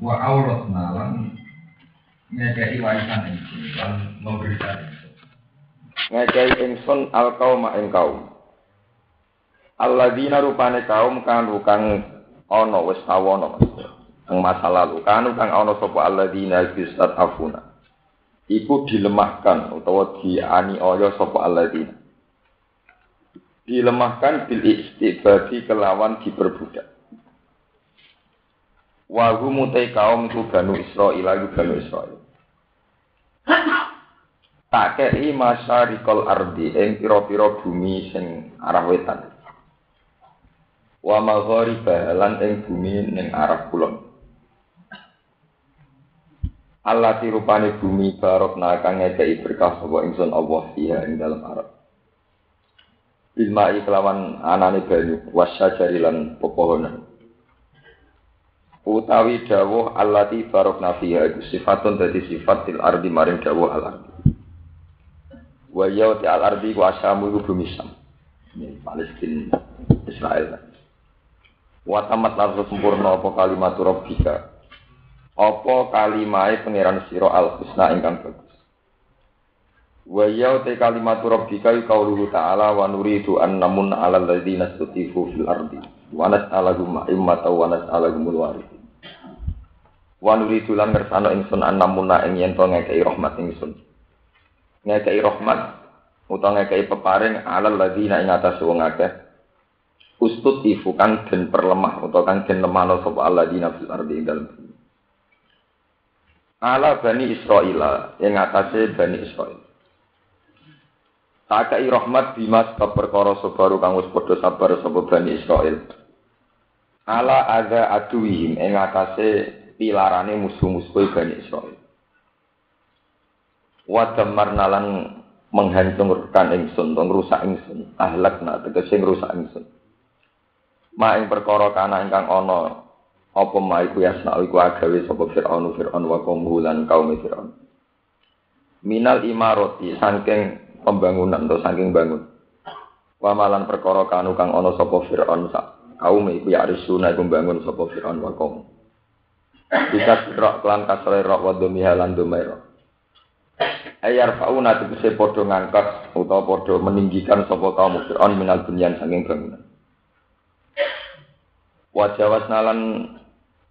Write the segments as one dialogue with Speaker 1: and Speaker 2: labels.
Speaker 1: wa aurat nalan ngekei warisan ingsun lan memberikan
Speaker 2: ngekei ingsun al kaum ing kaum. Alladzina rupane kaum kang kang ana wis sawono ing masa lalu. Kanu kang ana sapa alladzina bisat afuna iku dilemahkan utawa dianiaya sapa alladzina. Dilemahkan bil istibadi kelawan diperbudak wa humutai kaum iku banu Israil iku banu Israil. Tak kei masyarikal ardi ing pira-pira bumi sing arah wetan. Wa maghariba lan ing bumi ning arah kulon. Allah rupane bumi barokna kang ngekei berkah sapa ingsun Allah iya ing dalam arep. Bilma kelawan anane banyu wasyajari lan pepohonan utawi dawuh allati barokna fiha iku sifatun dadi sifat til ardi maring dawuh al ardi wa yauti al ardi wa asyamu iku bumi sam Palestina Israel Wa tamat langsung sempurna apa kalimat rabbika. Apa kalimahe pangeran sira al husna ingkang bagus. Wa ya te kalimat rabbika qauluhu ta'ala wa nuridu an namun 'alal ladzina fil ardi wa nas'alahum immata wa nas'alahumul warithin. Wa nuridu lan ngersano ingsun an namuna ing yen to ngekei rahmat ingsun. Ngekei rahmat utawa ngekei peparing 'alal ladzina ing atas wong akeh ustut ifu kang den perlemah atau kang den lemahno sapa Allah di nafsul ardi dalam. Ala bani Israel yang atasnya bani Israel. Takai rahmat sebab perkara sabaru kang wis padha sabar sapa bani Israel. Ala ada aduwihim ing atase pilarane musuh-musuh bani Israel. Wa damarna lan menghancurkan ingsun, ngrusak ingsun, ahlakna tegese ngrusak ingsun. ma ing perkara kana ingkang ana apa ma iku yasna iku agawe sapa Firaun Firaun wa kaum lan kaum Firaun minal imaroti saking pembangunan atau saking bangun wa malan perkara kanu kang ana sapa Firaun sak kaum iku ya arisuna iku bangun sapa Firaun wa kaum bisa rok kelan kasre rok wa dumi halan dumairo ayar fauna tegese padha ngangkat utawa padha meninggikan sapa kaum Firaun minal bunyan saking bangunan Wajawas nalan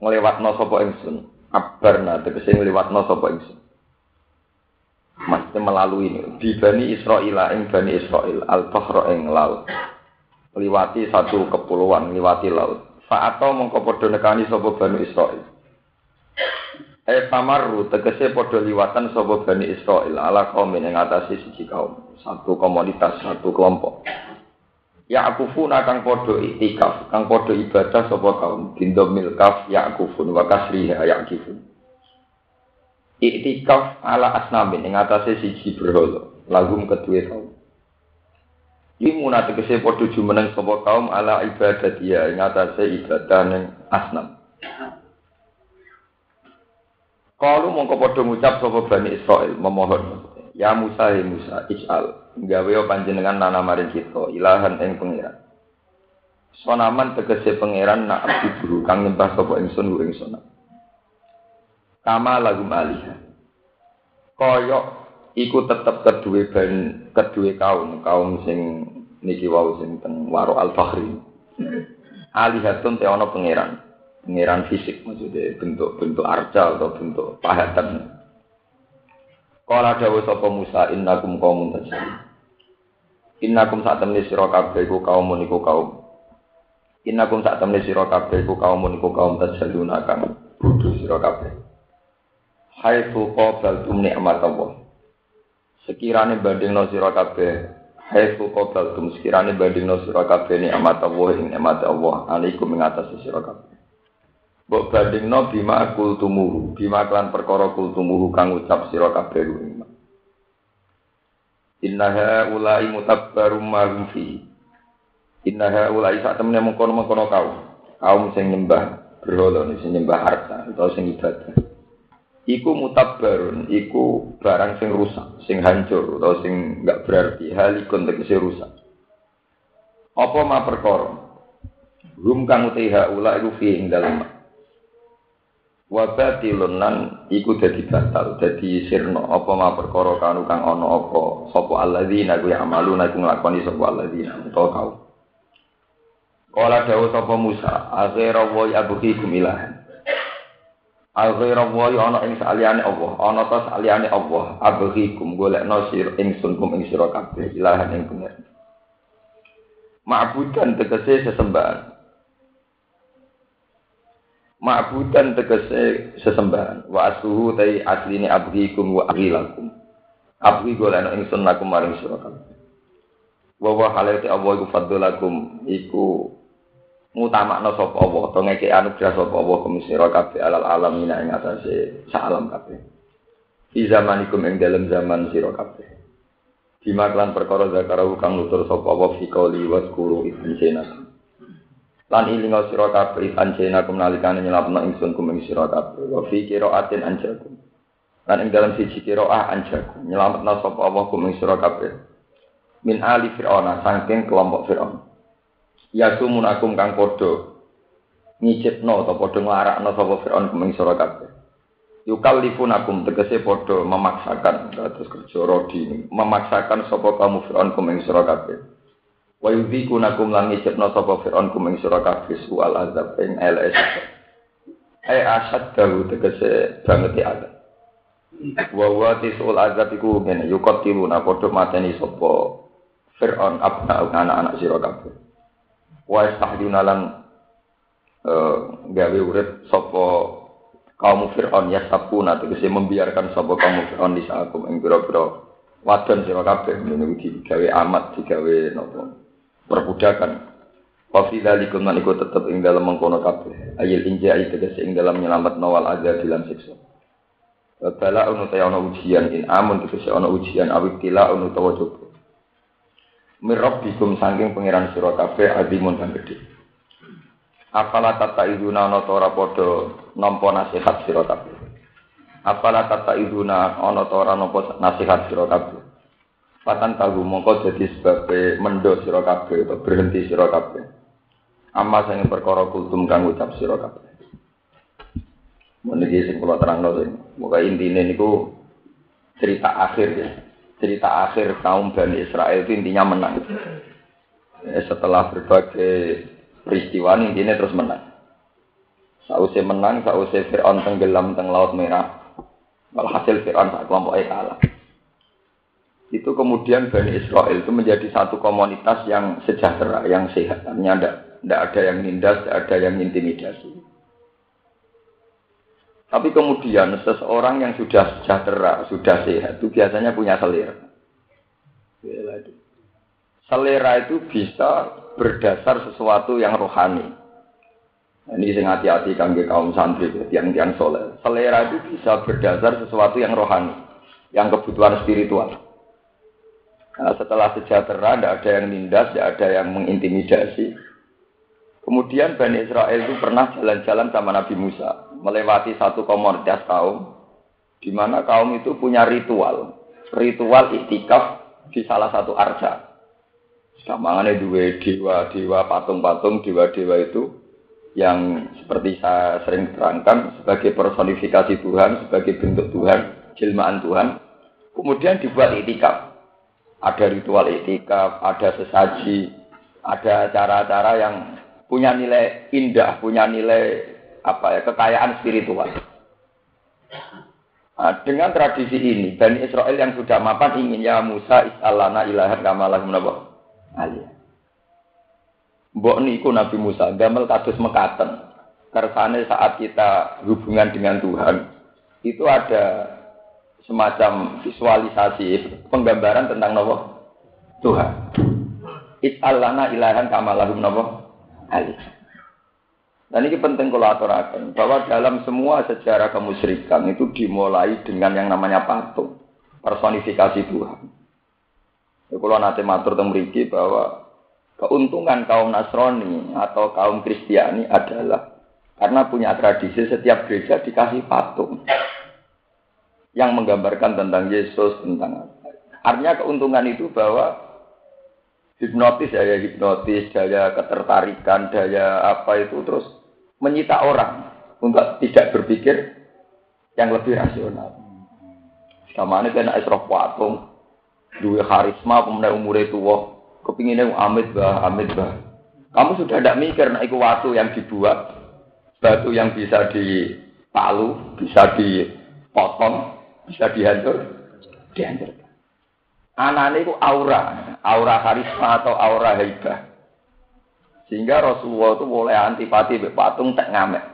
Speaker 2: nglewatno sapa ingsun. Abarna tegese nglewatno sapa ingsun. Maksudnya melalui ini. Di Bani Israel, ing Bani Israel, al-Bahra ing laut. Liwati satu kepulauan, liwati laut. Fa'ato mongko podo nekani sapa Bani Israel. Eh pamaru tegese podo liwatan sapa Bani Israel ala kaum ing ngatasi siji kaum. Satu komunitas, satu kelompok. Ya akufun kang podo itikaf, kang podo ibadah sapa kaum bindo milkaf ya akufun wa kasriha ya akifun. Iktikaf ala asnamin ing atase siji berhala, lagum kedue kaum. Iki munate kese podo jumeneng sapa kaum ala ibadah dia ing atase ibadah ning asnam. Kalau mongko podo ngucap sapa Bani Israel memohon, ya Musa ya Musa, ij'al gawe panjenengan nana maring kita ilahan ing pangeran. Sonaman tegese pangeran nak abdi kang nyembah sapa ingsun ku ingsun kama lagu alih kaya iku tetep kedue ben kedue kaum kaum sing niki wau sing teng waro al fakhri alihatun te ana pangeran pangeran fisik maksudnya bentuk-bentuk arca atau bentuk pahatan Kala dawuh sapa Musa innakum qaumun tajhalun Innakum sak temne sira kabeh iku kaum iku kaum. Innakum sak temne sira kabeh iku kaum iku kaum tajaluna kang bodho sira kabeh. Hai tu qabal tum nikmat Allah. Sekirane bandingno sira kabeh, hai tu sekirane bandingno sira kabeh nikmat Allah ing nikmat Allah alaikum ing atas sira kabeh. Mbok bandingno bima kultumuhu, bima klan perkara kultumuhu kang ucap sira kabeh. Innaha ulai mutabbarum ma hum fi. Innaha ulai sak temene mengkono-mengkono kaum. Kaum sing nyembah berhala sing nyembah harta atau sing ibadah. Iku mutabbarun, iku barang sing rusak, sing hancur atau sing enggak berarti halikun tegese rusak. Apa ma perkara? Hum kang utiha ula iku fi ing dalem. wa batilun lan iku dadi batal dadi sirna apa ma perkara kanu kang ana apa sapa alladzina kuwi amaluna iku nglakoni sapa alladzina utawa kau Kala dawuh sapa Musa akhira wa abghikum ilahan Akhira wa ana ing saliyane Allah ana ta saliyane Allah abghikum golekno sir ingsun kum ing sira kabeh ilahan ing bener Ma'budan tegese sesembahan Ma'budan tegese sesembahan wa asuhu tai asline abghikum wa aghilakum. Abghi golekno ingsun lakum maring sira kabeh. Wa wa halati Allah iku fadlakum iku mutamakna sapa Allah to ngeke anugerah sapa Allah kumisira kabeh alal alamin ing atase salam kabeh. Di zamanikum ing dalem zaman sira kabeh. Bima klan perkara zakarahu kang nutur sapa Allah fi qouli wa zkuru ibn sinakum. lan ilinga sira kabeh pancena kum nalikane nyelapno ingsun kum ing sira kabeh wa fi qiraatin anjakum lan ing dalam siji qiraah anjakum nyelametno sapa Allah kum ing sira kabeh min ali fir'auna saking kelompok fir'aun ya sumunakum kang padha ngicipno atau padha nglarakno sapa fir'aun kum ing sira kabeh yukallifunakum tegese padha memaksakan terus kerja rodi memaksakan sapa kamu fir'aun kum ing sira kabeh Wa yudhikunakum lan ngicipna sapa fir'aun kum ing sira kabeh sual azab ing LS. Ai asad dalu tegese banget ya ada. Wa wa tisul azab iku ngene yuqatiluna padha mateni sapa Fir'aun abna anak-anak sira kabeh. Wa istahduna lan eh gawe urip sapa kaum Fir'aun ya sapuna tegese membiarkan sapa kaum Fir'aun di sakum ing pira-pira wadon sira kabeh niku digawe amat digawe napa perbudakan. Wafi dalikum lan iku tetep ing dalam mengkono kabeh. Ayil injai tegese ing dalam nyelamat nawal azab dalam siksa. Bala unu ta ana ujian in amun tegese ana ujian awit tila unu tawa coba. Mirabbikum saking pangeran sira kabeh azimun kang gedhe. Apala tata iduna ana ta ora padha nasihat sira kabeh. Apala tata iduna ana ta nasihat sira kabeh. Patan tahu mongko jadi sebab mendo sira kabeh atau berhenti sira kabeh. Amma sing perkara kultum kang ucap sira kabeh. Meniki sing kula terangno sing moga intine niku cerita akhir ya. Cerita akhir kaum Bani Israel itu intinya menang. Ya, setelah berbagai peristiwa intinya terus menang. Sausai menang, sausai Fir'aun tenggelam teng Laut Merah. Walhasil Fir'aun sak kelompok kalah itu kemudian Bani Israel itu menjadi satu komunitas yang sejahtera, yang sehat. Tidak ada yang nindas, tidak ada yang intimidasi. Tapi kemudian seseorang yang sudah sejahtera, sudah sehat, itu biasanya punya selera. Selera itu bisa berdasar sesuatu yang rohani. Ini sing hati-hati kangge kaum santri, yang yang soleh. Selera itu bisa berdasar sesuatu yang rohani, yang kebutuhan spiritual. Nah, setelah sejahtera, tidak ada yang nindas, tidak ada yang mengintimidasi. Kemudian Bani Israel itu pernah jalan-jalan sama Nabi Musa, melewati satu komunitas kaum, di mana kaum itu punya ritual, ritual iktikaf di salah satu arca. Gampangnya dua dewa, dewa patung-patung, dewa-dewa itu yang seperti saya sering terangkan sebagai personifikasi Tuhan, sebagai bentuk Tuhan, jelmaan Tuhan. Kemudian dibuat iktikaf ada ritual etika, ada sesaji, ada cara-cara yang punya nilai indah, punya nilai apa ya kekayaan spiritual. Nah, dengan tradisi ini, Bani Israel yang sudah mapan ingin ya Musa is'alana ilahan kamalah menapa? Aliyah. Mbok niku Nabi Musa damel kados mekaten. Kersane saat kita hubungan dengan Tuhan, itu ada semacam visualisasi penggambaran tentang nopo Tuhan. It'alana ilahan kamalahum nopo Ali. Dan ini penting kalau aturakan bahwa dalam semua sejarah kemusyrikan itu dimulai dengan yang namanya patung, personifikasi Tuhan. Ya, kalau nanti matur temriki bahwa keuntungan kaum Nasrani atau kaum Kristiani adalah karena punya tradisi setiap gereja dikasih patung yang menggambarkan tentang Yesus, tentang. Artinya keuntungan itu bahwa hipnotis, daya hipnotis, daya ketertarikan, daya apa itu terus menyita orang. untuk tidak berpikir yang lebih rasional. Sama ini kena esroh patung, dua karisma, pemenang umur itu, kepinginnya amit bah, amit bah. Kamu sudah tidak mikir, nah itu waktu yang dibuat, batu yang bisa dipalu, bisa dipotong, bisa dihancur, dihancur. Anak itu aura, aura karisma atau aura hebat. Sehingga Rasulullah itu boleh antipati patung tak ngamek.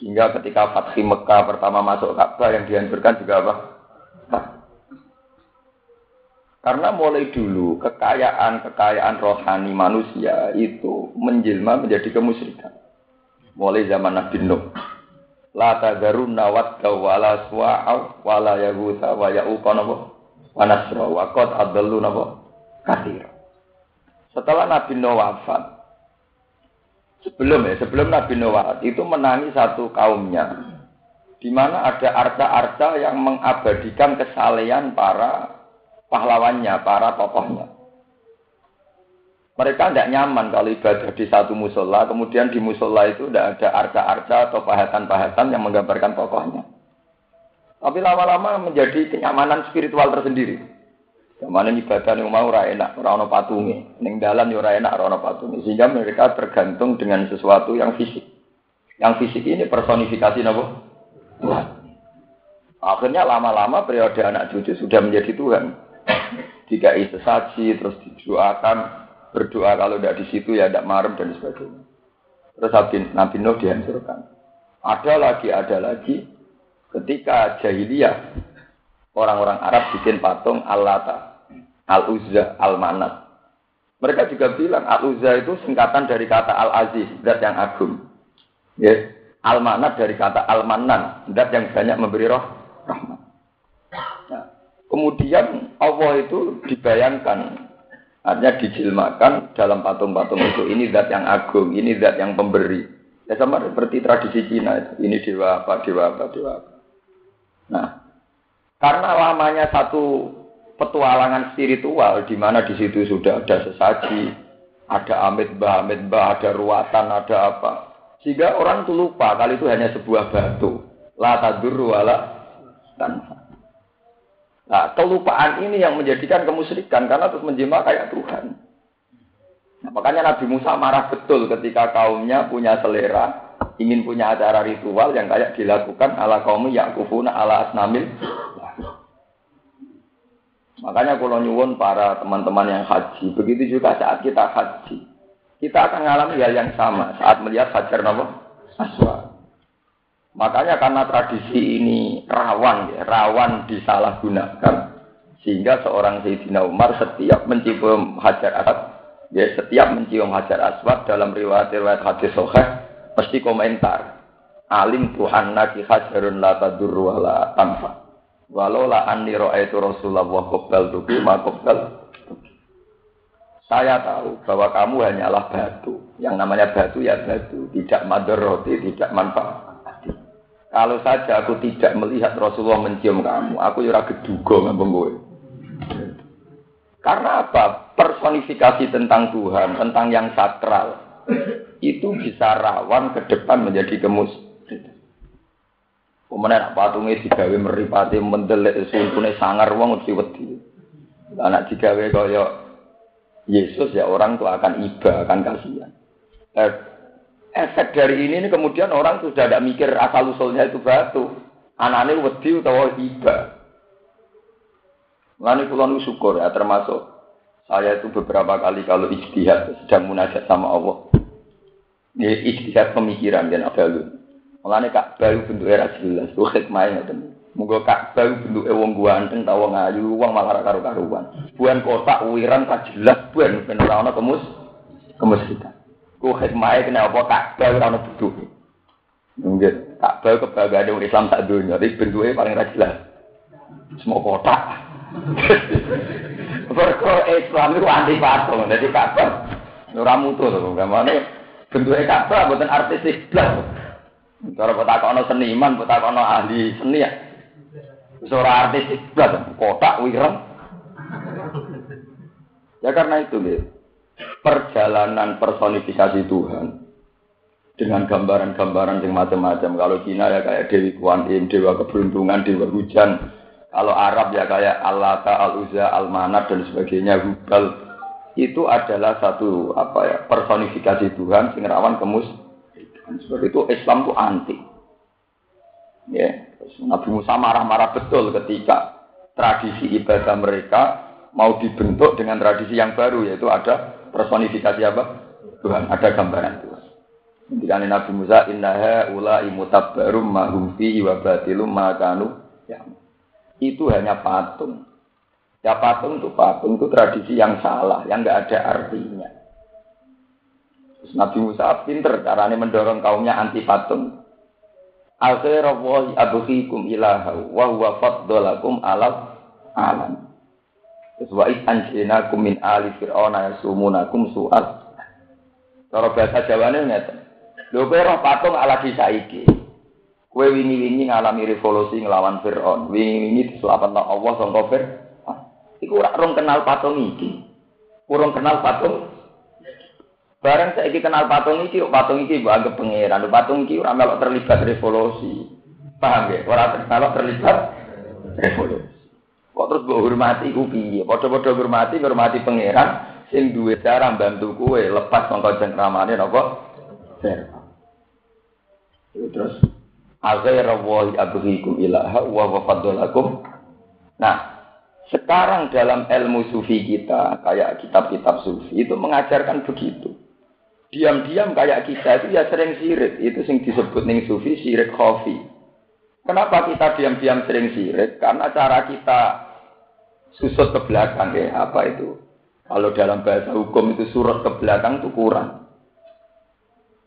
Speaker 2: Sehingga ketika Fatih Mekah pertama masuk Ka'bah yang dihancurkan juga apa? Karena mulai dulu kekayaan-kekayaan rohani manusia itu menjelma menjadi kemusyrikan. Mulai zaman Nabi Nuh. La tadarunna wadda wala suwa'aw wala yaghutha wa ya'uqa napa? Wa nasra wa qad? Katsira. Setelah Nabi Nuh wafat, sebelum ya, sebelum Nabi Nuh wafat itu menangi satu kaumnya, di mana ada arca-arca yang mengabadikan kesalehan para pahlawannya, para tokohnya. Mereka tidak nyaman kalau ibadah di satu musola, kemudian di musola itu tidak ada arca-arca atau pahatan-pahatan yang menggambarkan tokohnya. Tapi lama-lama menjadi kenyamanan spiritual tersendiri. Ke mana ibadah yang mau ora enak, ora ono patunge. Ning dalan ora enak, ora ono patunge. Sehingga mereka tergantung dengan sesuatu yang fisik. Yang fisik ini personifikasi napa? Akhirnya lama-lama periode anak cucu sudah menjadi Tuhan. Jika sesaji, terus didoakan, berdoa kalau tidak di situ ya tidak marem dan sebagainya. Terus Nabi Nuh dihancurkan. Ada lagi, ada lagi. Ketika jahiliyah, orang-orang Arab bikin patung Allah Al-Uzza, Al-Manat. Mereka juga bilang Al-Uzza itu singkatan dari kata Al-Aziz, zat yang agung. Ya, Al-Manat dari kata Al-Manan, zat yang banyak memberi roh rahmat. Nah, kemudian Allah itu dibayangkan, artinya dijilmakan dalam patung-patung itu. Ini zat yang agung, ini zat yang pemberi. Ya sama seperti tradisi Cina itu. Ini dewa apa, dewa apa, dewa apa. Nah, karena lamanya satu petualangan spiritual di mana di situ sudah ada sesaji, ada amit bah, amit bah, ada ruatan, ada apa. Sehingga orang itu lupa kali itu hanya sebuah batu. La tadur wala tanfa. Nah, kelupaan ini yang menjadikan kemusyrikan karena terus menjema kayak Tuhan. Nah, makanya Nabi Musa marah betul ketika kaumnya punya selera, ingin punya acara ritual yang kayak dilakukan ala kaum yakufuna ala asnamil Makanya kalau nyuwun para teman-teman yang haji, begitu juga saat kita haji, kita akan mengalami hal yang sama saat melihat hajar nama aswa. Makanya karena tradisi ini rawan, ya, rawan disalahgunakan, sehingga seorang Sayyidina Umar setiap mencium hajar aswad, ya setiap mencium hajar aswad dalam riwayat-riwayat hadis soheh, mesti komentar, alim Tuhan naki hajarun la tadur tanfa. Walau la anni itu Rasulullah qabbal tuki ma qabbal. Saya tahu bahwa kamu hanyalah batu. Yang namanya batu ya batu, tidak roti, tidak manfaat. Kalau saja aku tidak melihat Rasulullah mencium kamu, aku ya ora geduga ngambung kowe. Karena apa? Personifikasi tentang Tuhan, tentang yang sakral, itu bisa rawan ke depan menjadi kemus Kemudian nak patungnya digawe meripati mendelik sumpune sangar wong mesti wedi. Anak digawe kaya Yesus ya orang tuh akan iba, akan kasihan. Eh, efek dari ini, ini kemudian orang sudah tidak mikir asal usulnya itu batu. Anaknya wedi utawa iba. Lalu kulon syukur ya termasuk saya itu beberapa kali kalau istihad sedang munajat sama Allah. Ya, istihad pemikiran dan ada Mulane kak baru bentuk era jelas, tuh hikmah ngoten. Muga kak baru bentuk wong ganteng ta wong ayu, wong malah karo karuan. Buan kotak wiran tak jelas buan ben ora ana kemus kita. Ku hikmah kena apa kak baru ora ana bentuke. Nggih, kak baru kebahagiaan orang Islam tak dunia, tapi bentuknya paling ra jelas. Semua kotak. Mergo Islam itu anti patung, jadi Ka'bah ora mutu to, gamane bentuke Ka'bah mboten artistik blas. Cara kota kono seniman, kota kono ahli seni ya. Suara artis iblat, kotak wireng. Ya karena itu, gitu. perjalanan personifikasi Tuhan dengan gambaran-gambaran yang macam-macam. Kalau Cina ya kayak Dewi Kuan Im, Dewa Keberuntungan, Dewa Hujan. Kalau Arab ya kayak Al-Lata, Al-Uzza, Al-Manat dan sebagainya, Hubal. Itu adalah satu apa ya personifikasi Tuhan sing rawan kemus. Sebab itu Islam itu anti. Ya, Nabi Musa marah-marah betul ketika tradisi ibadah mereka mau dibentuk dengan tradisi yang baru yaitu ada personifikasi apa? Tuhan, ada gambaran Tuhan. Ketika Nabi Musa innaha ula imutabbarum mahum fihi wa batilum makanu ya. Itu hanya patung. Ya patung itu patung itu tradisi yang salah, yang enggak ada artinya. Nabi Musa pinter caranya mendorong kaumnya anti patung. Akhirawahi abukhikum ilaha wa huwa faddalakum alal alam. Terus wa anjinakum min ali fir'auna yasumunakum su'al. Cara bahasa Jawane ngeten. Lho kowe roh patung ala saiki. Kowe wingi-wingi ngalami revolusi nglawan Firaun. Wingi-wingi diselametno Allah sangka Firaun. Iku ora rong kenal patung iki. Kurang kenal patung. Barang saiki kenal patung iki, patung iki mbok anggap pangeran. Patung iki ora melok terlibat revolusi. Paham ya? Ora melok terlibat revolusi. Kok terus mbok hormati ku piye? Padha-padha hormati, hormati pangeran sing duwe cara bantu kue lepas sangka cengkramane napa? Terus aghayra wa abghikum ilaha wa wafadolakum. Nah, sekarang dalam ilmu sufi kita, kayak kitab-kitab sufi itu mengajarkan begitu. Diam-diam kayak kita itu ya sering sirik. Itu sing disebut ning sufi sirik khofi. Kenapa kita diam-diam sering sirik? Karena cara kita susut ke belakang ya apa itu? Kalau dalam bahasa hukum itu surut ke belakang itu kurang.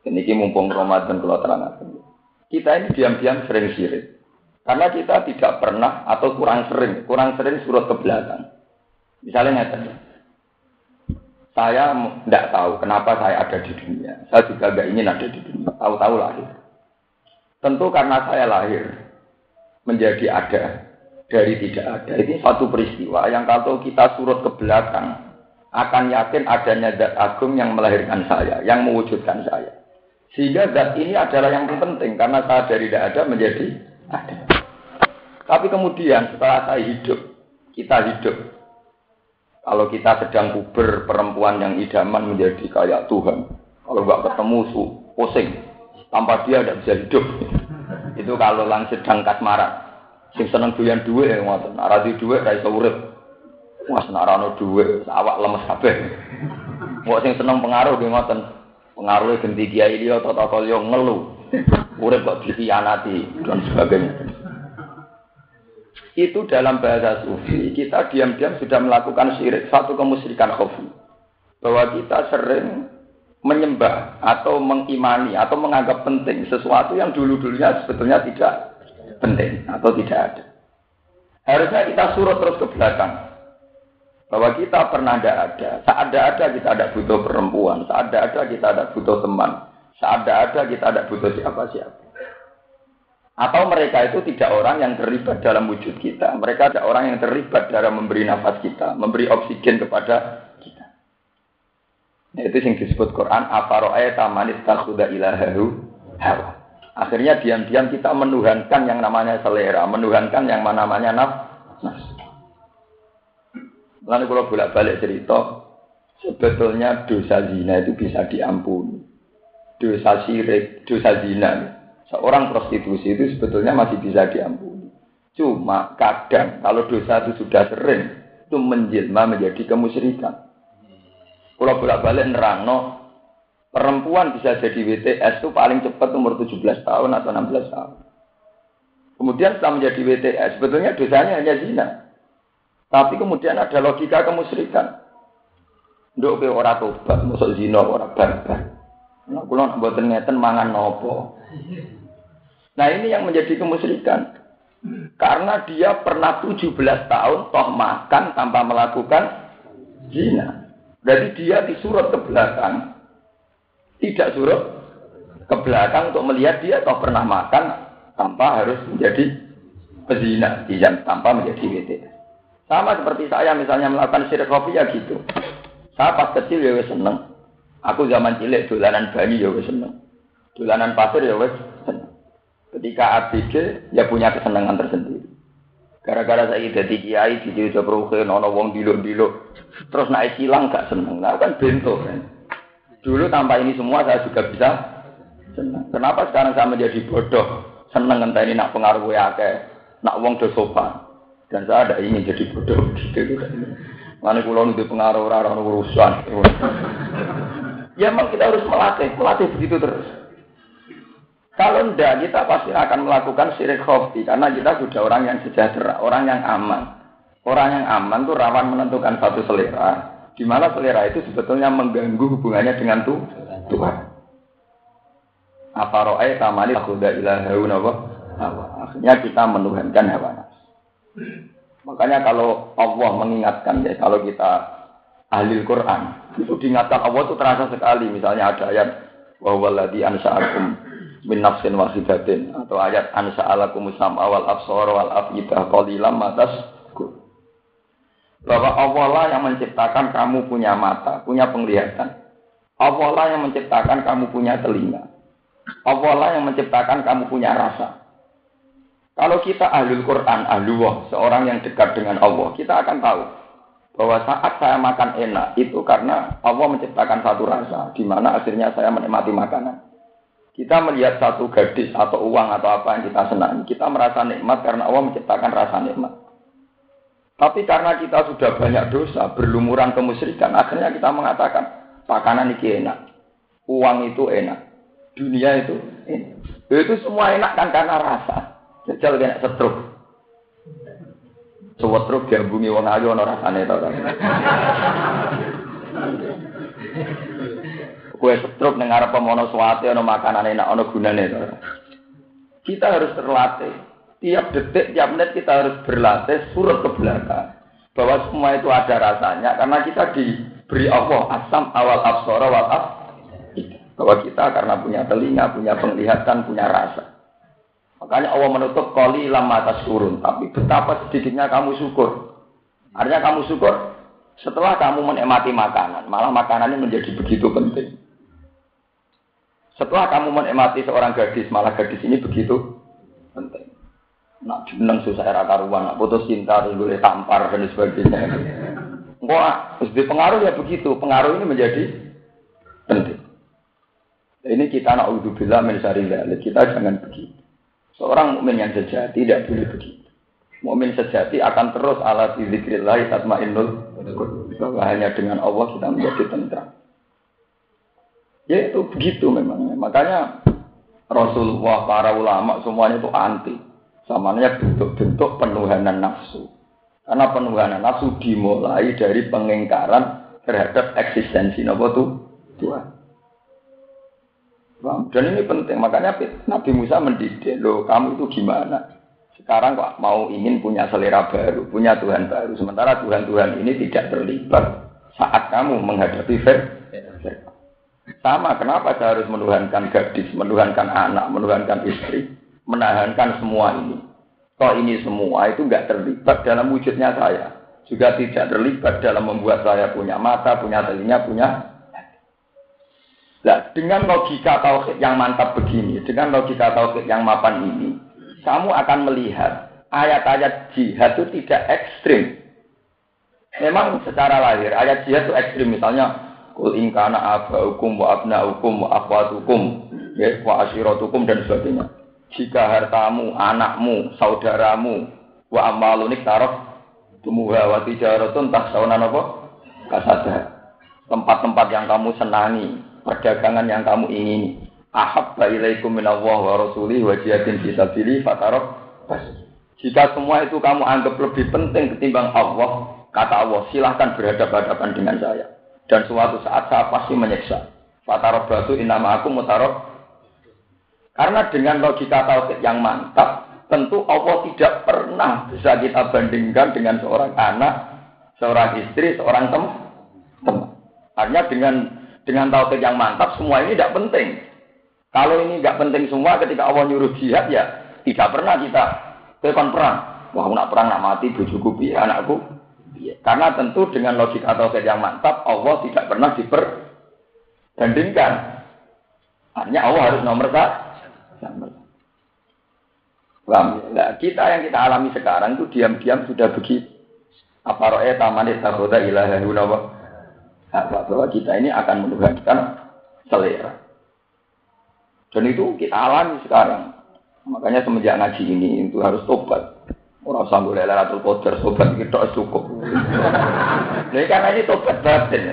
Speaker 2: Ini mumpung Ramadan kalau terang kita ini diam-diam sering sirik. Karena kita tidak pernah atau kurang sering. Kurang sering surut ke belakang. Misalnya nyata saya tidak tahu kenapa saya ada di dunia saya juga tidak ingin ada di dunia tahu-tahu lahir tentu karena saya lahir menjadi ada dari tidak ada. Ini satu peristiwa yang kalau kita surut ke belakang akan yakin adanya zat agung yang melahirkan saya, yang mewujudkan saya. Sehingga zat ini adalah yang penting karena saya dari tidak ada menjadi ada. Tapi kemudian setelah saya hidup, kita hidup. Kalau kita sedang puber perempuan yang idaman menjadi kayak Tuhan. Kalau nggak ketemu su, pusing. Tanpa dia tidak bisa hidup. Itu kalau lang sedang kasmaran Sing seneng doyan dhuwit ya ngoten. Ora di dhuwit ra iso urip. Mas narano dhuwit, awak lemes kabeh. Wong sing seneng pengaruh nggih ngoten. Pengaruhe genti kiai liya tata kaya ngelu. Urip kok dikhianati dan sebagainya. Itu dalam bahasa sufi, kita diam-diam sudah melakukan syirik, satu kemusyrikan khafi. Bahwa kita sering menyembah atau mengimani atau menganggap penting sesuatu yang dulu-dulunya sebetulnya tidak penting atau tidak ada. Harusnya kita surut terus ke belakang. Bahwa kita pernah tidak ada. Saat ada ada kita ada butuh perempuan. Saat ada ada kita ada butuh teman. Saat ada ada kita ada butuh siapa-siapa. Atau mereka itu tidak orang yang terlibat dalam wujud kita. Mereka ada orang yang terlibat dalam memberi nafas kita. Memberi oksigen kepada kita. Nah, itu yang disebut Quran. Ilahahu hawa. Akhirnya diam-diam kita menuhankan yang namanya selera, menuhankan yang namanya nafsu. Lalu kalau bolak-balik cerita, sebetulnya dosa zina itu bisa diampuni. Dosa syirik, dosa zina, seorang prostitusi itu sebetulnya masih bisa diampuni. Cuma kadang kalau dosa itu sudah sering, itu menjelma menjadi kemusyrikan. Kalau bolak-balik nerangno, Perempuan bisa jadi WTS itu paling cepat umur 17 tahun atau 16 tahun. Kemudian setelah menjadi WTS, sebetulnya dosanya hanya zina. Tapi kemudian ada logika kemusyrikan. Nduk ke ora tobat, masuk zina ora barbar. Nah, kula mboten ngeten mangan nopo. Nah, ini yang menjadi kemusyrikan. Karena dia pernah 17 tahun toh makan tanpa melakukan zina. Berarti dia disuruh ke belakang tidak suruh ke belakang untuk melihat dia atau pernah makan tanpa harus menjadi pezina, tidak tanpa menjadi WT. Sama seperti saya misalnya melakukan syirik ya gitu. Saya pas kecil ya seneng. Aku zaman cilik dolanan bayi ya seneng. Dolanan pasir ya wes. Ketika ABG ya punya kesenangan tersendiri. Gara-gara saya jadi kiai di Jawa Proke, nono wong dilo-dilo, terus naik silang gak seneng, nah kan bento kan. Dulu tanpa ini semua saya juga bisa seneng. Kenapa sekarang saya menjadi bodoh, seneng entah ini nak pengaruh akeh, nak wong do sopan. Dan saya ada ingin jadi bodoh gitu kan. Mana kulo itu pengaruh orang urusan. ya memang kita harus melatih, melatih begitu terus. Kalau tidak, kita pasti akan melakukan syirik khofi karena kita sudah orang yang sejahtera, orang yang aman. Orang yang aman itu rawan menentukan satu selera, di mana selera itu sebetulnya mengganggu hubungannya dengan Tuhan. Apa ro'ay tamani kuda ilahauna Akhirnya kita menuhankan hawa. Makanya kalau Allah mengingatkan ya, kalau kita ahli Quran, itu diingatkan Allah itu terasa sekali. Misalnya ada ayat, wa walladhi ansa'akum min nafsin wahidatin atau ayat ansa alakum sam'a wal absara wal afidah qalilam matas bahwa Allah lah yang menciptakan kamu punya mata, punya penglihatan. Allah lah yang menciptakan kamu punya telinga. Allah lah yang menciptakan kamu punya rasa. Kalau kita ahlul Quran, ahlullah, seorang yang dekat dengan Allah, kita akan tahu bahwa saat saya makan enak itu karena Allah menciptakan satu rasa, di mana akhirnya saya menikmati makanan. Kita melihat satu gadis atau uang atau apa yang kita senangi, kita merasa nikmat karena Allah menciptakan rasa nikmat. Tapi karena kita sudah banyak dosa, berlumuran kemusyrikan, akhirnya kita mengatakan, makanan ini enak, uang itu enak, dunia itu enak. Itu semua enak kan karena rasa. Jajal kena setruk. Sewetruk diambungi wong ayu ana rasane to. kue setruk dengar pemono suwate ono makanan enak ono gunane. Kita harus terlatih. Tiap detik, tiap menit kita harus berlatih surut ke belakang. Bahwa semua itu ada rasanya karena kita diberi Allah asam awal absara wal af. Bahwa kita karena punya telinga, punya penglihatan, punya rasa. Makanya Allah menutup koli lama atas turun. Tapi betapa sedikitnya kamu syukur. Artinya kamu syukur setelah kamu menikmati makanan. Malah makanan ini menjadi begitu penting. Setelah kamu menikmati seorang gadis, malah gadis ini begitu penting. Nak jeneng susah era karuan, nak putus cinta, terus boleh tampar dan sebagainya. Wah, di pengaruh ya begitu. Pengaruh ini menjadi penting. Ini kita nak bila mencari Kita jangan begitu. Seorang mukmin yang sejati tidak boleh begitu. Mukmin sejati akan terus ala zikrillah tatmainnul hanya dengan Allah kita menjadi tentram. Ya itu begitu memang. Makanya Rasulullah, para ulama semuanya itu anti. Samanya bentuk-bentuk penuhanan nafsu. Karena penuhanan nafsu dimulai dari pengingkaran terhadap eksistensi Nabi itu Tuhan. Dan ini penting, makanya Nabi Musa mendidik, loh kamu itu gimana? Sekarang kok mau ingin punya selera baru, punya Tuhan baru. Sementara Tuhan-Tuhan ini tidak terlibat saat kamu menghadapi Fir'aun. Sama, kenapa saya harus menuhankan gadis, menuhankan anak, menuhankan istri, menahankan semua ini. Kalau ini semua itu nggak terlibat dalam wujudnya saya. Juga tidak terlibat dalam membuat saya punya mata, punya telinga, punya Nah, dengan logika tauhid yang mantap begini, dengan logika tauhid yang mapan ini, kamu akan melihat ayat-ayat jihad itu tidak ekstrim. Memang secara lahir ayat jihad itu ekstrim, misalnya Kul ingkana hukum wa hukum wa akhwatukum ya, wa ashiratukum dan sebagainya. Jika hartamu, anakmu, saudaramu, wa amalunik tarof tumuha wa tijaratun tak saunan apa? Kasada. Tempat-tempat yang kamu senangi, perdagangan yang kamu ingini. Ahabba ilaikum minallah wa rasulih wa jihadin fisabilih fatarok Jika semua itu kamu anggap lebih penting ketimbang Allah, kata Allah, silahkan berhadapan-hadapan dengan saya dan suatu saat saya pasti menyiksa. Fatarok batu inama aku mutarok. Karena dengan logika tauhid yang mantap, tentu Allah tidak pernah bisa kita bandingkan dengan seorang anak, seorang istri, seorang tem teman. Artinya dengan dengan tauhid yang mantap, semua ini tidak penting. Kalau ini nggak penting semua, ketika Allah nyuruh jihad ya tidak pernah kita tekan perang. Wah, nak perang nak mati, bujuku biar anakku. Karena tentu dengan logika tauhid yang mantap, Allah tidak pernah diperbandingkan. Artinya Allah harus nomor satu. Nah, kita yang kita alami sekarang itu diam-diam sudah begitu. Apa roe taman takoda ilaha apa? Bahwa kita ini akan menuhankan selera. Dan itu kita alami sekarang. Makanya semenjak ngaji ini itu harus tobat. Orang sanggup atau kotor, tobat kita cukup. Nah, karena ini tobat batin.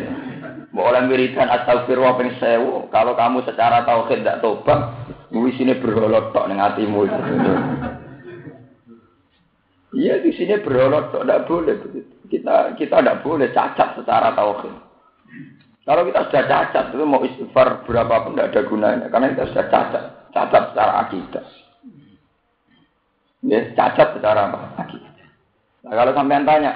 Speaker 2: Boleh wiridan astagfirullah ping sewu. Kalau kamu secara tauhid tidak tobat, di sini berolot tok ning atimu itu. Iya di sini berolot tok tidak boleh begitu. Kita kita tidak boleh cacat secara tauhid. Kalau kita sudah cacat itu mau istighfar berapa pun tidak ada gunanya karena kita sudah cacat, cacat secara akidah. Ya, cacat secara apa? Nah, kalau sampean tanya,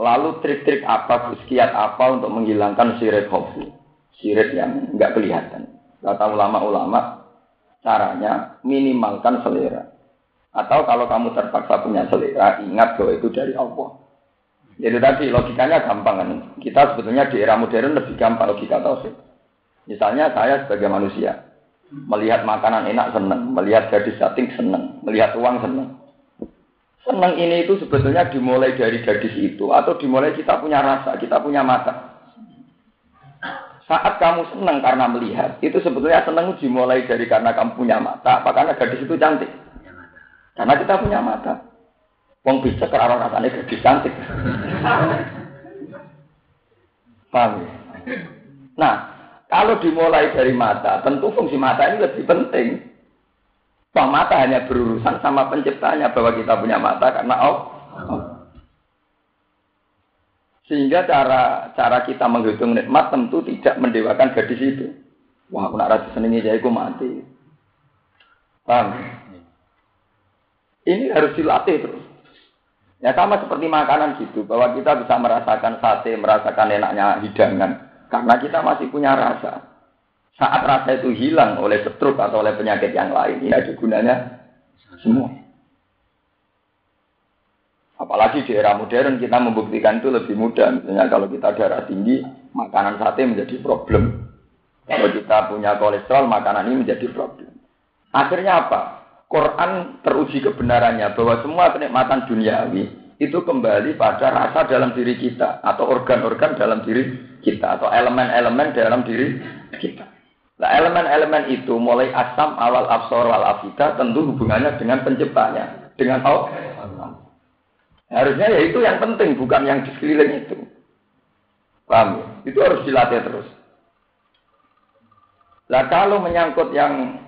Speaker 2: lalu trik-trik apa, kiat apa untuk menghilangkan sirik hobi, sirik yang nggak kelihatan? Kata ulama-ulama, caranya minimalkan selera. Atau kalau kamu terpaksa punya selera, ingat bahwa itu dari Allah. Jadi tadi logikanya gampang kan. Kita sebetulnya di era modern lebih gampang logika tauhid. Misalnya saya sebagai manusia, Melihat makanan enak senang, melihat gadis cantik senang, melihat uang senang. Senang ini itu sebetulnya dimulai dari gadis itu atau dimulai kita punya rasa, kita punya mata. Saat kamu senang karena melihat, itu sebetulnya senang dimulai dari karena kamu punya mata, apa karena gadis itu cantik? Karena kita punya mata. Wong bisa ke arah rasanya gadis cantik. Paham ya? Nah, kalau dimulai dari mata, tentu fungsi mata ini lebih penting. Toh mata hanya berurusan sama penciptanya bahwa kita punya mata karena Allah. Sehingga cara cara kita menghitung nikmat tentu tidak mendewakan gadis itu. Wah, aku nak rasa senengi jadi aku mati. Paham? Ini harus dilatih terus. Ya sama seperti makanan gitu, bahwa kita bisa merasakan sate, merasakan enaknya hidangan. Karena kita masih punya rasa. Saat rasa itu hilang oleh stroke atau oleh penyakit yang lain, ini ada gunanya semua. Apalagi di era modern kita membuktikan itu lebih mudah. Misalnya kalau kita darah tinggi, makanan sate menjadi problem. Kalau kita punya kolesterol, makanan ini menjadi problem. Akhirnya apa? Quran teruji kebenarannya bahwa semua kenikmatan duniawi itu kembali pada rasa dalam diri kita atau organ-organ dalam diri kita atau elemen-elemen dalam diri kita. Nah, elemen-elemen itu mulai asam awal absor wal afida tentu hubungannya dengan penciptanya, dengan Allah. Harusnya ya itu yang penting, bukan yang di sekeliling itu. Paham? Itu harus dilatih terus. Nah kalau menyangkut yang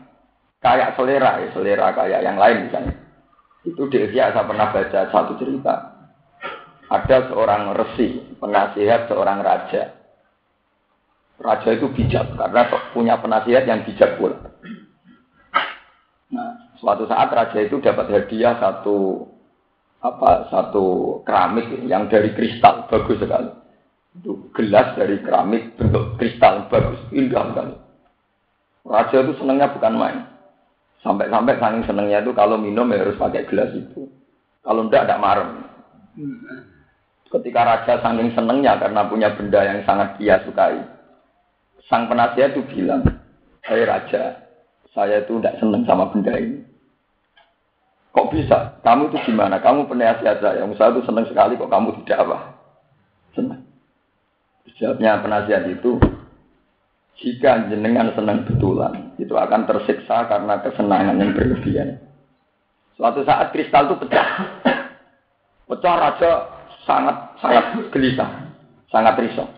Speaker 2: kayak selera, ya selera kayak yang lain misalnya. Itu di Ihya saya pernah baca satu cerita. Ada seorang resi, penasihat seorang raja. Raja itu bijak karena punya penasihat yang bijak pula. Nah, suatu saat raja itu dapat hadiah satu apa satu keramik yang dari kristal bagus sekali. Itu gelas dari keramik bentuk kristal bagus, indah sekali. Raja itu senangnya bukan main. Sampai-sampai saking senengnya itu kalau minum ya harus pakai gelas itu. Kalau enggak, enggak marem. Ketika raja saking senengnya karena punya benda yang sangat dia sukai. Sang penasihat itu bilang, hey raja, saya itu tidak seneng sama benda ini. Kok bisa? Kamu itu gimana? Kamu penasihat saya. Yang saya itu seneng sekali kok kamu tidak apa? Senang. Jawabnya penasihat itu, jika jenengan senang betulan, itu akan tersiksa karena kesenangan yang berlebihan. Suatu saat kristal itu pecah. Pecah raja sangat sangat gelisah, sangat risau.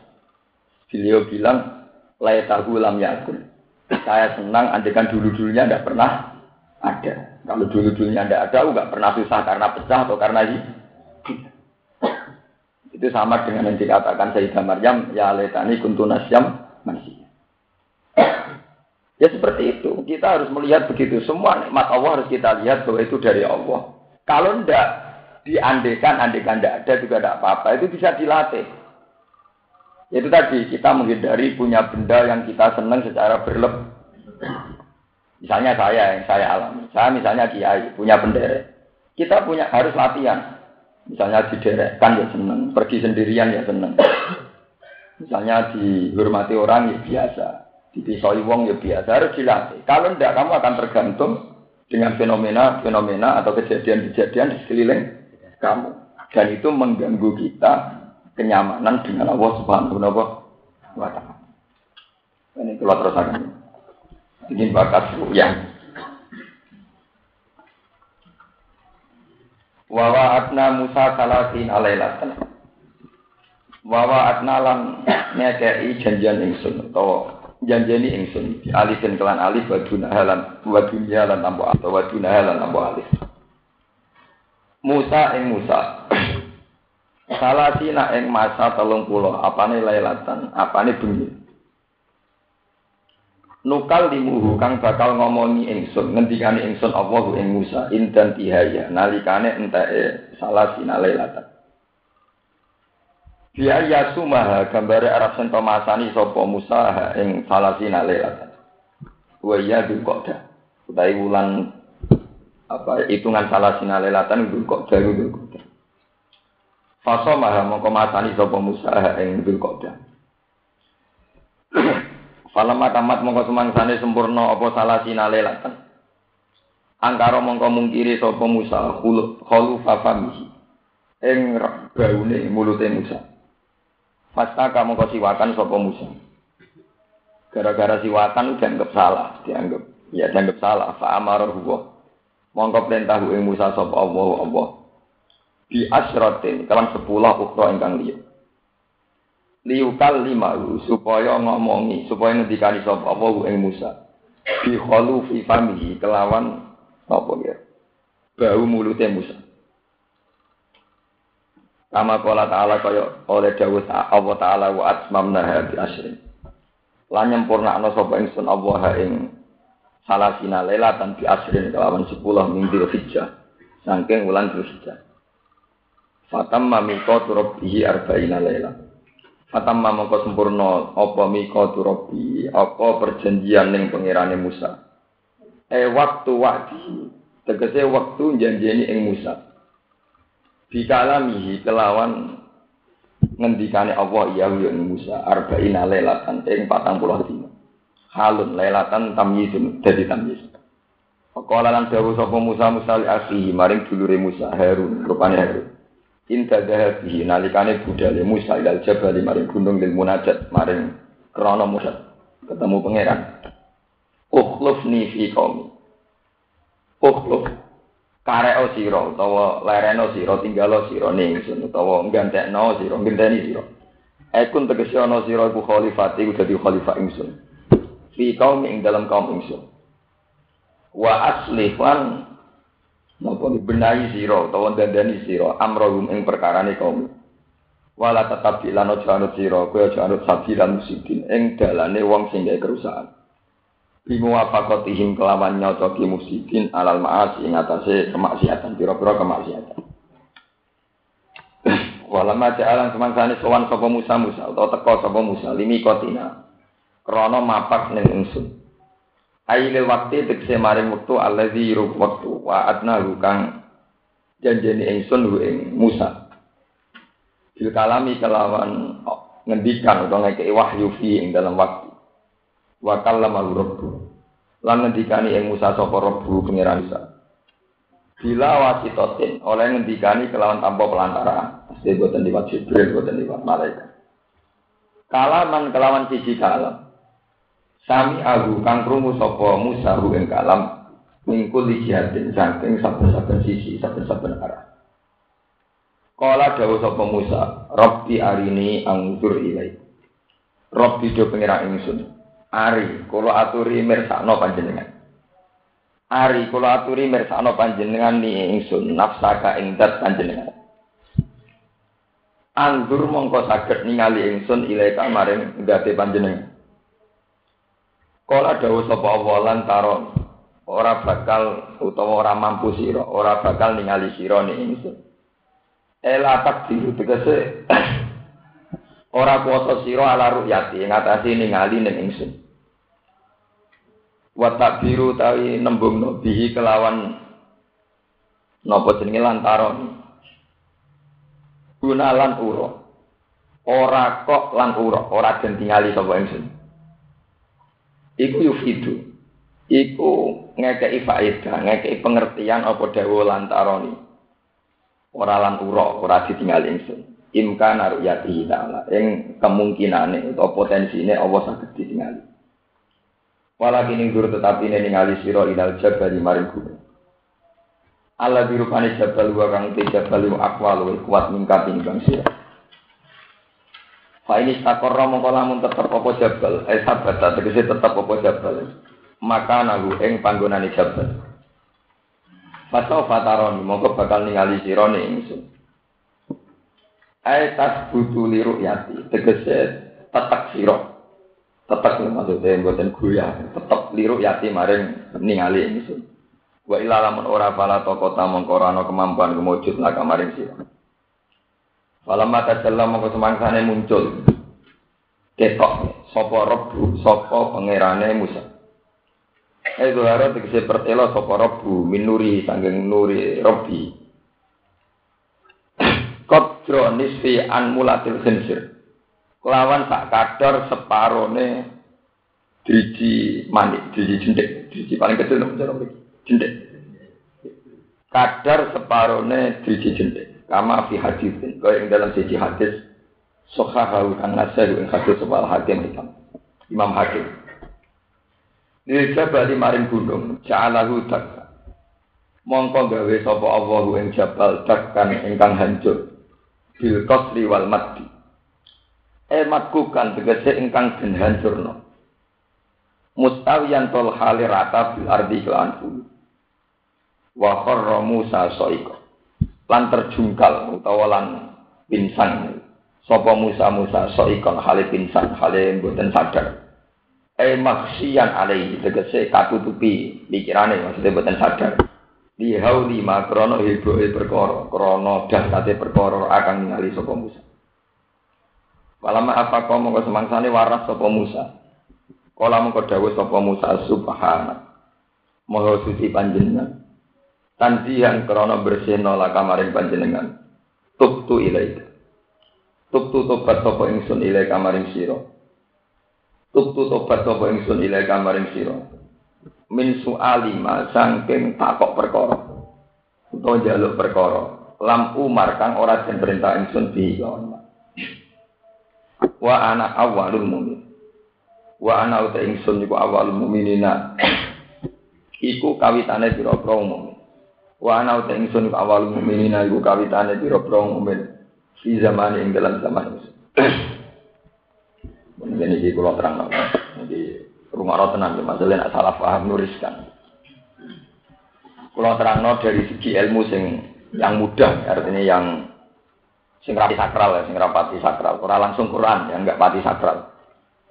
Speaker 2: Beliau bilang, lay tahu lam yakun. Saya senang andekan dulu-dulunya tidak pernah ada. Kalau dulu-dulunya tidak ada, nggak pernah susah karena pecah atau karena ini. Itu sama dengan yang dikatakan Sayyidah Maryam, ya letani kuntunasyam masih. Ya seperti itu. Kita harus melihat begitu. Semua nikmat Allah harus kita lihat bahwa itu dari Allah. Kalau tidak diandekan, andekan tidak ada juga tidak apa-apa. Itu bisa dilatih. Itu tadi kita menghindari punya benda yang kita senang secara berlebih. Misalnya saya yang saya alami. Saya misalnya kiai punya bendera. Kita punya harus latihan. Misalnya di kan ya senang, pergi sendirian ya senang. Misalnya dihormati orang ya biasa dipisoi wong ya biasa harus dilatih. Kalau tidak kamu akan tergantung dengan fenomena-fenomena atau kejadian-kejadian di sekeliling kamu. Dan itu mengganggu kita kenyamanan dengan Allah Subhanahu wa taala. Ini keluar terus akan. Ini bakat yang Wawa atna Musa salasin alailatan. Wawa atna lan ngekei janjian ingsun atau janjeni ingsun alifin kelan alif waduna halan wadunya lan tambo atau waduna halan tambo alif. Musa ing Musa. Salasina ing masa telung pulau apane lailatan apane bengi nukal limuhu kang bakal ngomongi ingsun ngendikane ingsun Allahu ing Musa indan tihaya nalikane enteke salah sinalailata Biaya sumaha gambare Arab sento masani sapa Musa ing salah sinalailata wa ya dukoda utai wulan apa hitungan salah sinalailatan dukoda dukoda Faso maha mongko masani sapa Musa ing dukoda Falamma tamat mongko sempurna apa salah sinale latan. Angkara mongko mungkiri sapa Musa khulu fafamihi. Ing baune mulute Musa. Fasta kamu kok siwakan sapa Musa. Gara-gara siwakan dianggap salah, dianggap ya dianggap salah. Fa amara huwa. Mongko perintah ing Musa sapa Allah Allah. Bi asratin kalan sepuluh ukra ingkang liya liukal lima supaya ngomongi supaya ngendikani sapa apa ing Musa bi fi famihi kelawan apa ya bau mulutnya Musa Kama kala ta'ala kaya oleh dawuh Allah ta'ala wa atmamna bi asrin. Lan nyempurnakno sapa ingsun Allah ing salasina lailatan bi asrin kelawan 10 ming Dzulhijjah. Saking wulan Dzulhijjah. Fatamma miqatu rabbih arba'ina lailatan. Fatamma mongko sempurna apa mika turabi apa perjanjian ning pangerane Musa. E waktu waktu tegese waktu janjeni ing Musa. Bikalamihi kelawan ngendikane Allah ya ya Musa arba'ina lailatan ing 40 dina. Halun lailatan tamyizun dadi tamyiz. Faqala lan dawuh sapa Musa Musa li akhihi maring dulure Musa Harun rupane Harun. Inta dahabihi nalikane budale Musa ilal jabali maring gunung lil munajat maring krana Musa ketemu pangeran. Ukhlufni fi qaumi. Ukhluf kareo sira utawa lereno sira tinggalo sira ning ingsun utawa gantekno sira ngenteni sira. Ekun tegese ana sira iku khalifat iku dadi khalifah ingsun. Fi qaumi ing dalam kaum ingsun. Wa aslifan Napa dibenahi sira utawa dandani sira amrohum ing perkarane kaum. Wala tetap lan aja anut sira, kowe aja anut sabilan musidin ing dalane wong sing gawe kerusakan. Bimu apakotihim kelawan nyocoki musidin alal maas ing atase kemaksiatan, pira-pira kemaksiatan. Walama ja'alan semangsane sowan sapa Musa Musa utawa teka sapa Musa limi kotina. Krana mapak ning ingsun. Aile waktu tegese maring wektu allazi rub wektu wa adna kang janjeni ingsun hu ing Musa. Bil kalami kelawan ngendikan utawa ngekeki wahyu fi ing dalam waktu. Wa kallama rabbu. Lan ngendikani ing Musa sapa rabbu pangeran Isa. Bila wasitotin oleh ngendikani kelawan tanpa pelantara. Pasti boten liwat Jibril, boten liwat malaikat. Kalaman kelawan siji kalam. Sami ahu kang krungu sapa Musa hu ing kalam mingkul jihadin saking saben-saben sisi saben-saben arah. Kala dawuh sapa Musa, Rabbi arini anggur ilai. Rabbi do pengira ingsun. Ari kula aturi mirsakno panjenengan. Ari kula aturi mirsakno panjenengan ni ingsun nafsaka ing dat panjenengan. Anggur mongko saged ningali ingsun ilaika maring ndate panjenengan. Kala dawuh sapa Allah lan taron ora bakal utawa ora mampu sira, ora bakal ningali sira ning ingsun. Ela tak diru tegese ora kuasa sira ala ru'yati ngatasi ningali ning ingsun. Wa takbiru tawi nembung bihi kelawan napa jenenge lantaron. Gunalan ura. Ora kok lan ura, ora den tingali sapa ingsun. iku yufidu. Iku ngekei faedah, ngekei pengertian apa dawa lantaroni. Ora lan ura, ora ditinggal ingsun. Imka naruh yati ta'ala. Ing kemungkinane atau potensine Allah saged ditingali. Walakin ing guru tetapi ini ningali sira ilal jabal maring gunung. Allah dirupani jabal wa kang te jabal wa akwal kuat mingkat timbang sira. Fa ini takorra mongko lamun tetep apa jabal, eh sabata tegese tetep apa jabal. Maka nagu ing panggonane jabal. Fasau fataron mongko bakal ningali sira ingsun. Ai tas butu liru yati tegese tetek sira. Tetek maksudnya mboten goyah, tetep liru yati maring ningali ingsun. Wa ila lamun ora pala toko tamong korano kemampuan kemujud lah kamaring sira. Falamma tajalla mongko semangsane muncul. Ketok sapa rebu sapa pangerane Musa. Eh zuhara tegese pertelo sapa rebu minuri sanggeng nuri robi. Kodro nisfi an mulatil khinsir. Kelawan sak kadar separone driji manik, driji jentik, driji paling kecil nomor cara jendek. Kadar separone driji jendek. Kama fi hadisin. Kau yang dalam siji hadis. Sohahahu kang nasir yang hadis sebal hakim hitam. Imam Hakim. Lil jabal maring gunung. Ja'alahu dakka. Mongko gawe sapa Allahu ing jabal dakkan ingkang hancur. Bil qasri wal maddi. Eh matkukan tegese ingkang den hancurno. Mustawiyan tol hali rata bil ardi kelan bumi wa kharra Musa saika lan terjungkal utawa lan pingsan. Sapa Musa Musa saika hale pingsan hale mboten sadar. Eh maksian alai tegese katutupi pikirane maksudnya mboten sadar di hauli ma krono hiboe perkara krono dahsate perkara akan ningali sapa Musa. Walama apa kau mongko semangsane waras sapa Musa. Kala mongko dawuh sapa Musa subhana Maha suci panjenengan. Tanzihan krana bersihna la kamaring panjenengan. Tubtu ilaika. Tubtu tobat sapa ingsun ilai kamaring sira. Tubtu tobat sapa ingsun ilai kamaring sira min suali ma sangking takok perkara. Utawa jaluk perkara. Lam umar kang ora den perintah ingsun bi wa ana awalul mumin. Wa ana uta ingsun iku awalul muminina. Iku kawitane pira-pira umum Wa ana uta ingsun awal mukminin iku kawitane pira-pira mukmin di zaman ing dalam zaman iki kula terang Jadi rumah roh tenang masalah nek salah paham nuriskan. Kula terangno dari segi ilmu sing yang mudah artinya yang sing rapati sakral ya, sing rapati sakral. Ora langsung Quran yang enggak pati sakral.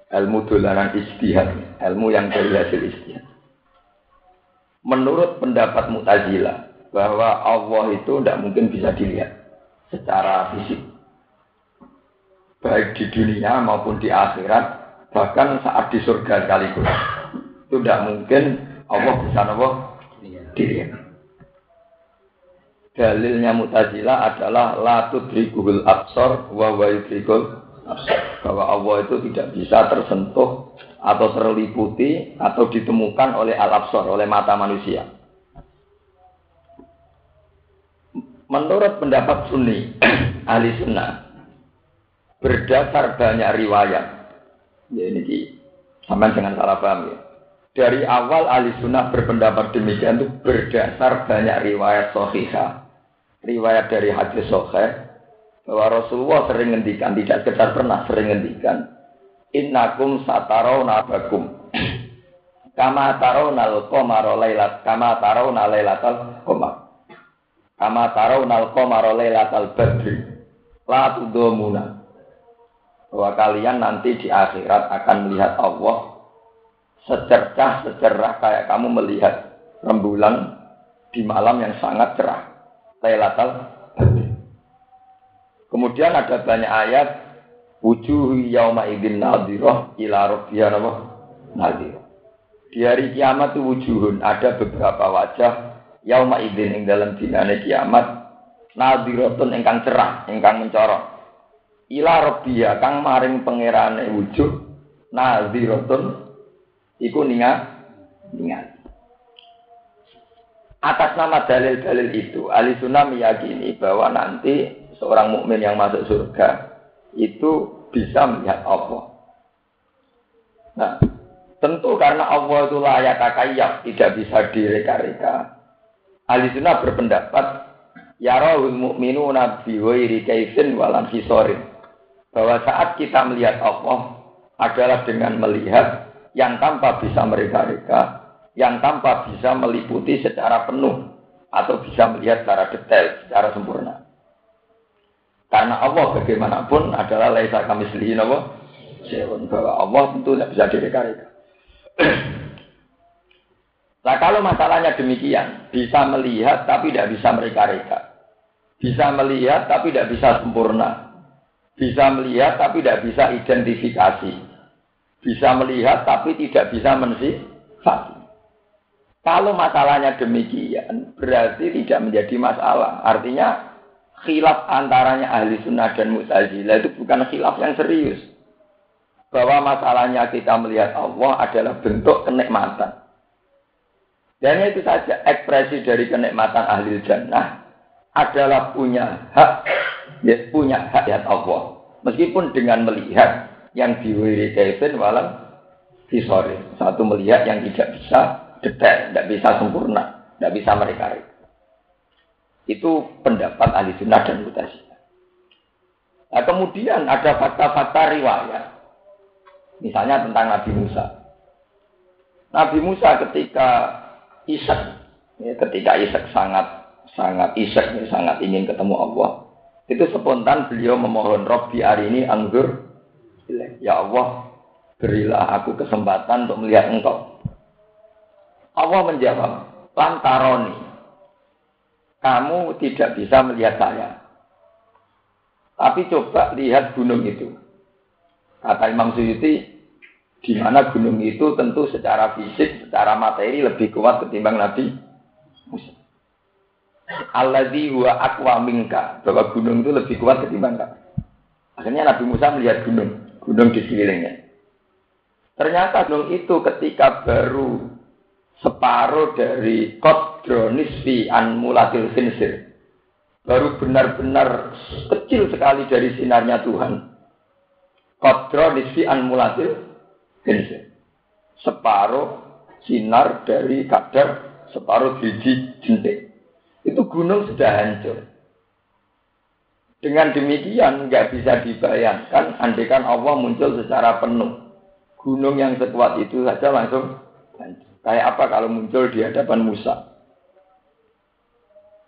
Speaker 2: Ilmu dolanan istihad, ilmu yang dari hasil istihad. Menurut pendapat Mu'tazilah, bahwa Allah itu tidak mungkin bisa dilihat secara fisik. Baik di dunia maupun di akhirat, bahkan saat di surga sekaligus. Itu tidak mungkin Allah bisa Allah dilihat. Dalilnya Mutazila adalah la tudrikul absor wa wa Bahwa Allah itu tidak bisa tersentuh atau terliputi atau ditemukan oleh al-absor, oleh mata manusia. Menurut pendapat Sunni, ahli sunnah, berdasar banyak riwayat, ya ini sampai dengan salah paham ya. Dari awal ahli sunnah berpendapat demikian itu berdasar banyak riwayat sohiha, riwayat dari hadis sohih, bahwa Rasulullah sering ngendikan, tidak sekedar pernah sering ngendikan, innakum satarau nabakum, kama tarau nal komaro laylat, kama tarau laylatal komar. Kama tarau nal qamara lailatal badri. La tudomuna. Bahwa kalian nanti di akhirat akan melihat Allah secercah secerah kayak kamu melihat rembulan di malam yang sangat cerah. Lailatul. Kemudian ada banyak ayat wujuh yauma idzin nadhirah ila rabbiha nadhirah. Di hari kiamat itu wujuhun ada beberapa wajah yauma idzin ing dalam dinane kiamat nadhiratun ingkang cerah, ingkang mencorok. Ila rabbiya kang maring pangerane wujud nadhiratun Iku ningat, ningat. Atas nama dalil-dalil itu, ahli sunnah meyakini bahwa nanti seorang mukmin yang masuk surga itu bisa melihat Allah. Nah, tentu karena Allah itu layak kayak tidak bisa direka-reka. Ahli sunnah berpendapat ya rohul mukminu nabi wairi kaifin walam fisorin. Bahwa saat kita melihat Allah adalah dengan melihat yang tanpa bisa mereka-reka yang tanpa bisa meliputi secara penuh atau bisa melihat secara detail, secara sempurna. Karena Allah bagaimanapun adalah laisa kami selihin Allah, bahwa Allah tentu tidak bisa direka-reka. Nah kalau masalahnya demikian, bisa melihat tapi tidak bisa mereka-reka. Bisa melihat tapi tidak bisa sempurna. Bisa melihat tapi tidak bisa identifikasi. Bisa melihat tapi tidak bisa mensifati. Kalau masalahnya demikian, berarti tidak menjadi masalah. Artinya, khilaf antaranya ahli sunnah dan mutazilah itu bukan khilaf yang serius. Bahwa masalahnya kita melihat Allah adalah bentuk kenikmatan. Dan itu saja ekspresi dari kenikmatan ahli jannah adalah punya hak, ya, punya hak ya Allah. Meskipun dengan melihat yang diwiri Kevin walau disore. Satu melihat yang tidak bisa detail, tidak bisa sempurna, tidak bisa mereka. Itu pendapat ahli sunnah dan mutasi. Nah, kemudian ada fakta-fakta riwayat. Misalnya tentang Nabi Musa. Nabi Musa ketika Ishak, ya, ketika Ishak sangat sangat Ishak, ya, sangat ingin ketemu Allah, itu spontan beliau memohon Robbi hari ini anggur, ya Allah berilah aku kesempatan untuk melihat engkau. Allah menjawab, lantaroni. Kamu tidak bisa melihat saya. Tapi coba lihat gunung itu. Kata Imam Suyuti, di mana gunung itu tentu secara fisik, secara materi lebih kuat ketimbang Nabi Musa. Alladzi huwa aqwa minka, bahwa gunung itu lebih kuat ketimbang kamu. Akhirnya Nabi Musa melihat gunung, gunung di sekelilingnya. Ternyata gunung itu ketika baru separuh dari kodronis fi an mulatil finsir. Baru benar-benar kecil sekali dari sinarnya Tuhan. Kodronis fi an mulatil finsir. Separuh sinar dari kadar separuh biji jentik. Itu gunung sudah hancur. Dengan demikian nggak bisa dibayangkan andekan Allah muncul secara penuh. Gunung yang sekuat itu saja langsung hancur. Kayak apa kalau muncul di hadapan Musa?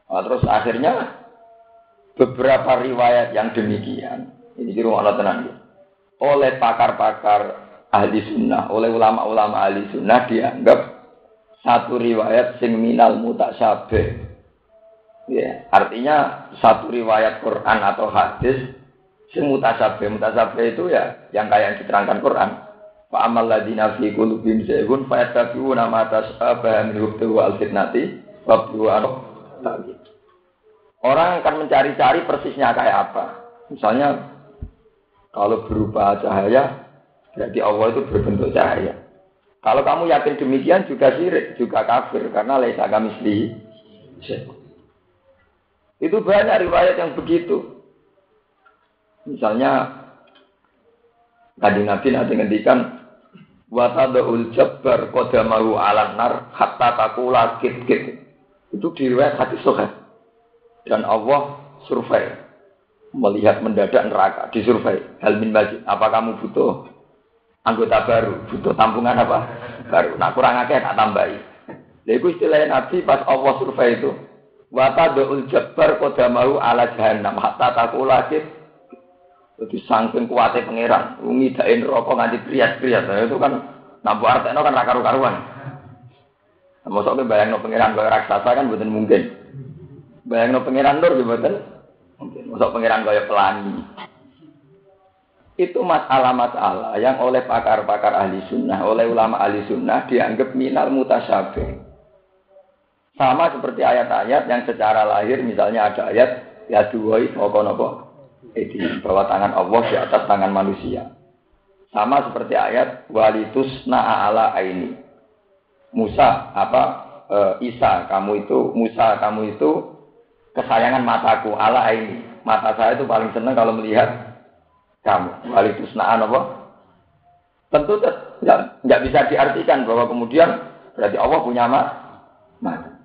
Speaker 2: Nah, terus akhirnya beberapa riwayat yang demikian, ini di rumah tenang ya, oleh pakar-pakar ahli sunnah, oleh ulama-ulama ahli sunnah dianggap satu riwayat sing minal mutasyabih. Ya, artinya satu riwayat Quran atau hadis sing mutasyabih. Mutasyabih itu ya yang kayak yang diterangkan Quran. Fa amal ladina fi qulubihim zaygun fa yattabi'una ma tashabaha min hubtihi al fitnati wa Orang akan mencari-cari persisnya kayak apa. Misalnya kalau berupa cahaya berarti Allah itu berbentuk cahaya. Kalau kamu yakin demikian juga sirik, juga kafir karena laisa kami Itu banyak riwayat yang begitu. Misalnya Tadi Nabi nanti ngendikan wa tadul jabbar qadamahu alan nar hatta takula kit kit itu diriwayat hati sahih. Dan Allah survei melihat mendadak neraka disurvei. Hal min majid apa kamu butuh anggota baru? Butuh tampungan apa? Baru. Nah kurang akeh tak tambahi. Lha iku istilah Nabi pas Allah survei itu wa tadul jabbar qadamahu ala jahannam hatta takula jadi saking kuatnya pangeran, ngidain rokok nganti kriat-kriat. Nah, itu kan nampu artekno kan rakaru karuan. Nah, Mosok bayang no pangeran kaya raksasa kan bukan mungkin. Bayang no pangeran nur bukan mungkin. Mosok pangeran kaya pelangi. Itu masalah-masalah yang oleh pakar-pakar ahli sunnah, oleh ulama ahli sunnah dianggap minal mutasyabih. Sama seperti ayat-ayat yang secara lahir misalnya ada ayat ya dua itu nopo jadi bahwa tangan Allah di atas tangan manusia. Sama seperti ayat walitus ala aini. Musa apa e, Isa kamu itu Musa kamu itu kesayangan mataku ala aini. Mata saya itu paling senang kalau melihat kamu. Walitus apa? Tentu nggak bisa diartikan bahwa kemudian berarti Allah punya mata.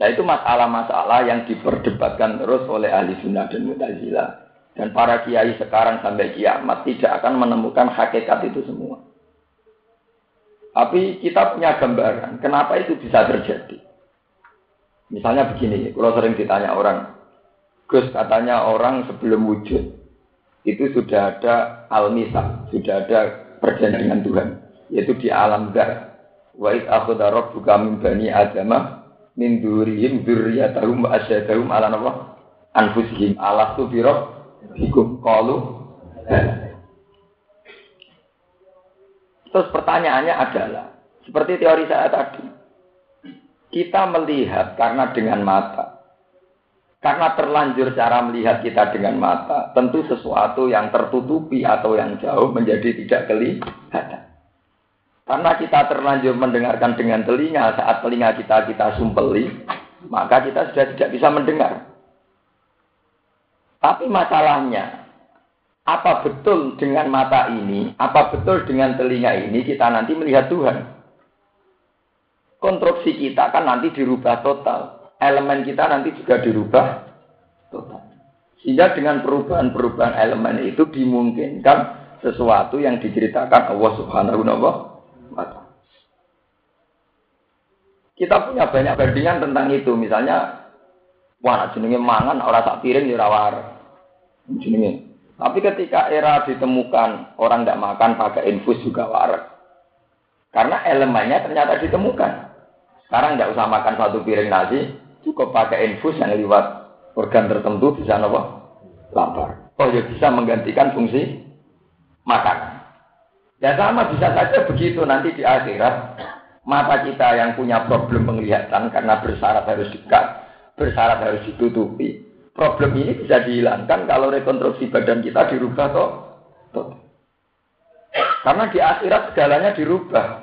Speaker 2: Nah itu masalah-masalah yang diperdebatkan terus oleh ahli sunnah dan mutazilah. Dan para kiai sekarang sampai kiamat tidak akan menemukan hakikat itu semua. Tapi kita punya gambaran, kenapa itu bisa terjadi. Misalnya begini, kalau sering ditanya orang, Gus katanya orang sebelum wujud, itu sudah ada al-misa, sudah ada perjanjian Tuhan, yaitu di alam dar. Wa id akhudha buka min bani adamah min durihim dzurriyyatahum wa asyadahum ala napa anfusihim ala tu biro bikum qalu Terus pertanyaannya adalah seperti teori saya tadi. Kita melihat karena dengan mata. Karena terlanjur cara melihat kita dengan mata, tentu sesuatu yang tertutupi atau yang jauh menjadi tidak kelihatan. Karena kita terlanjur mendengarkan dengan telinga saat telinga kita kita sumpeli, maka kita sudah tidak bisa mendengar. Tapi masalahnya, apa betul dengan mata ini, apa betul dengan telinga ini kita nanti melihat Tuhan? Konstruksi kita kan nanti dirubah total. Elemen kita nanti juga dirubah total. Sehingga dengan perubahan-perubahan elemen itu dimungkinkan sesuatu yang diceritakan Allah Subhanahu wa taala mata. Kita punya banyak bandingan tentang itu. Misalnya, wah jenenge mangan orang tak piring di ya rawar. Jenenge. Tapi ketika era ditemukan orang tidak makan pakai infus juga warak. Karena elemennya ternyata ditemukan. Sekarang tidak usah makan satu piring nasi, cukup pakai infus yang lewat organ tertentu bisa nopo lapar. Oh ya bisa menggantikan fungsi makan. Ya sama bisa saja begitu nanti di akhirat mata kita yang punya problem penglihatan karena bersyarat harus dekat, bersyarat harus ditutupi. Problem ini bisa dihilangkan kalau rekonstruksi badan kita dirubah toh. toh. Karena di akhirat segalanya dirubah.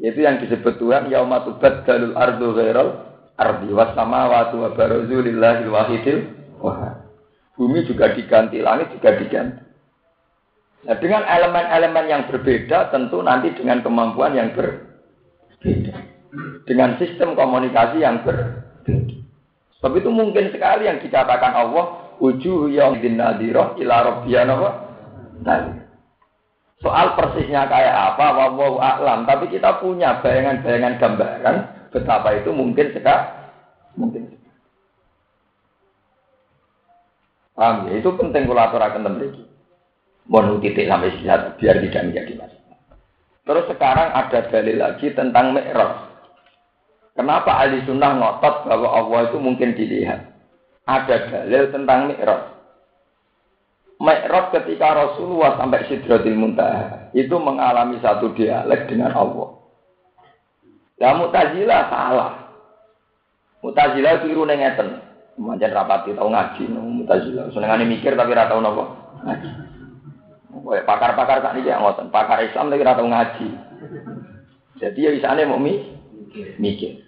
Speaker 2: Yaitu yang disebut Tuhan yaumatubat dalul ardu ghairal ardi was samawati wa lillahi wahidil. Bumi juga diganti, langit juga diganti. Nah, dengan elemen-elemen yang berbeda tentu nanti dengan kemampuan yang berbeda. Dengan sistem komunikasi yang berbeda. Sebab itu mungkin sekali yang dikatakan Allah, ujuh yang dinadiroh ila Nah, soal persisnya kayak apa, wawahu a'lam. Tapi kita punya bayangan-bayangan gambaran betapa itu mungkin sekali. Mungkin Paham ya? Itu penting kulator akan memiliki mau titik sampai sisa biar tidak menjadi masalah. Terus sekarang ada dalil lagi tentang mi'raj. Kenapa ahli sunnah ngotot bahwa Allah itu mungkin dilihat? Ada dalil tentang mi'raj. Mi'raj ketika Rasulullah sampai Sidratil Muntaha itu mengalami satu dialek dengan Allah. Ya Mu'tazilah salah. Mu'tazilah keliru ngeten. Manjan rapati tau ngaji, Mu'tazilah. Senengane mikir tapi ora tau. Ngaji. Pakar-pakar tak niki ngoten, pakar Islam lagi ora ngaji. Jadi ya isane mau mi mikir.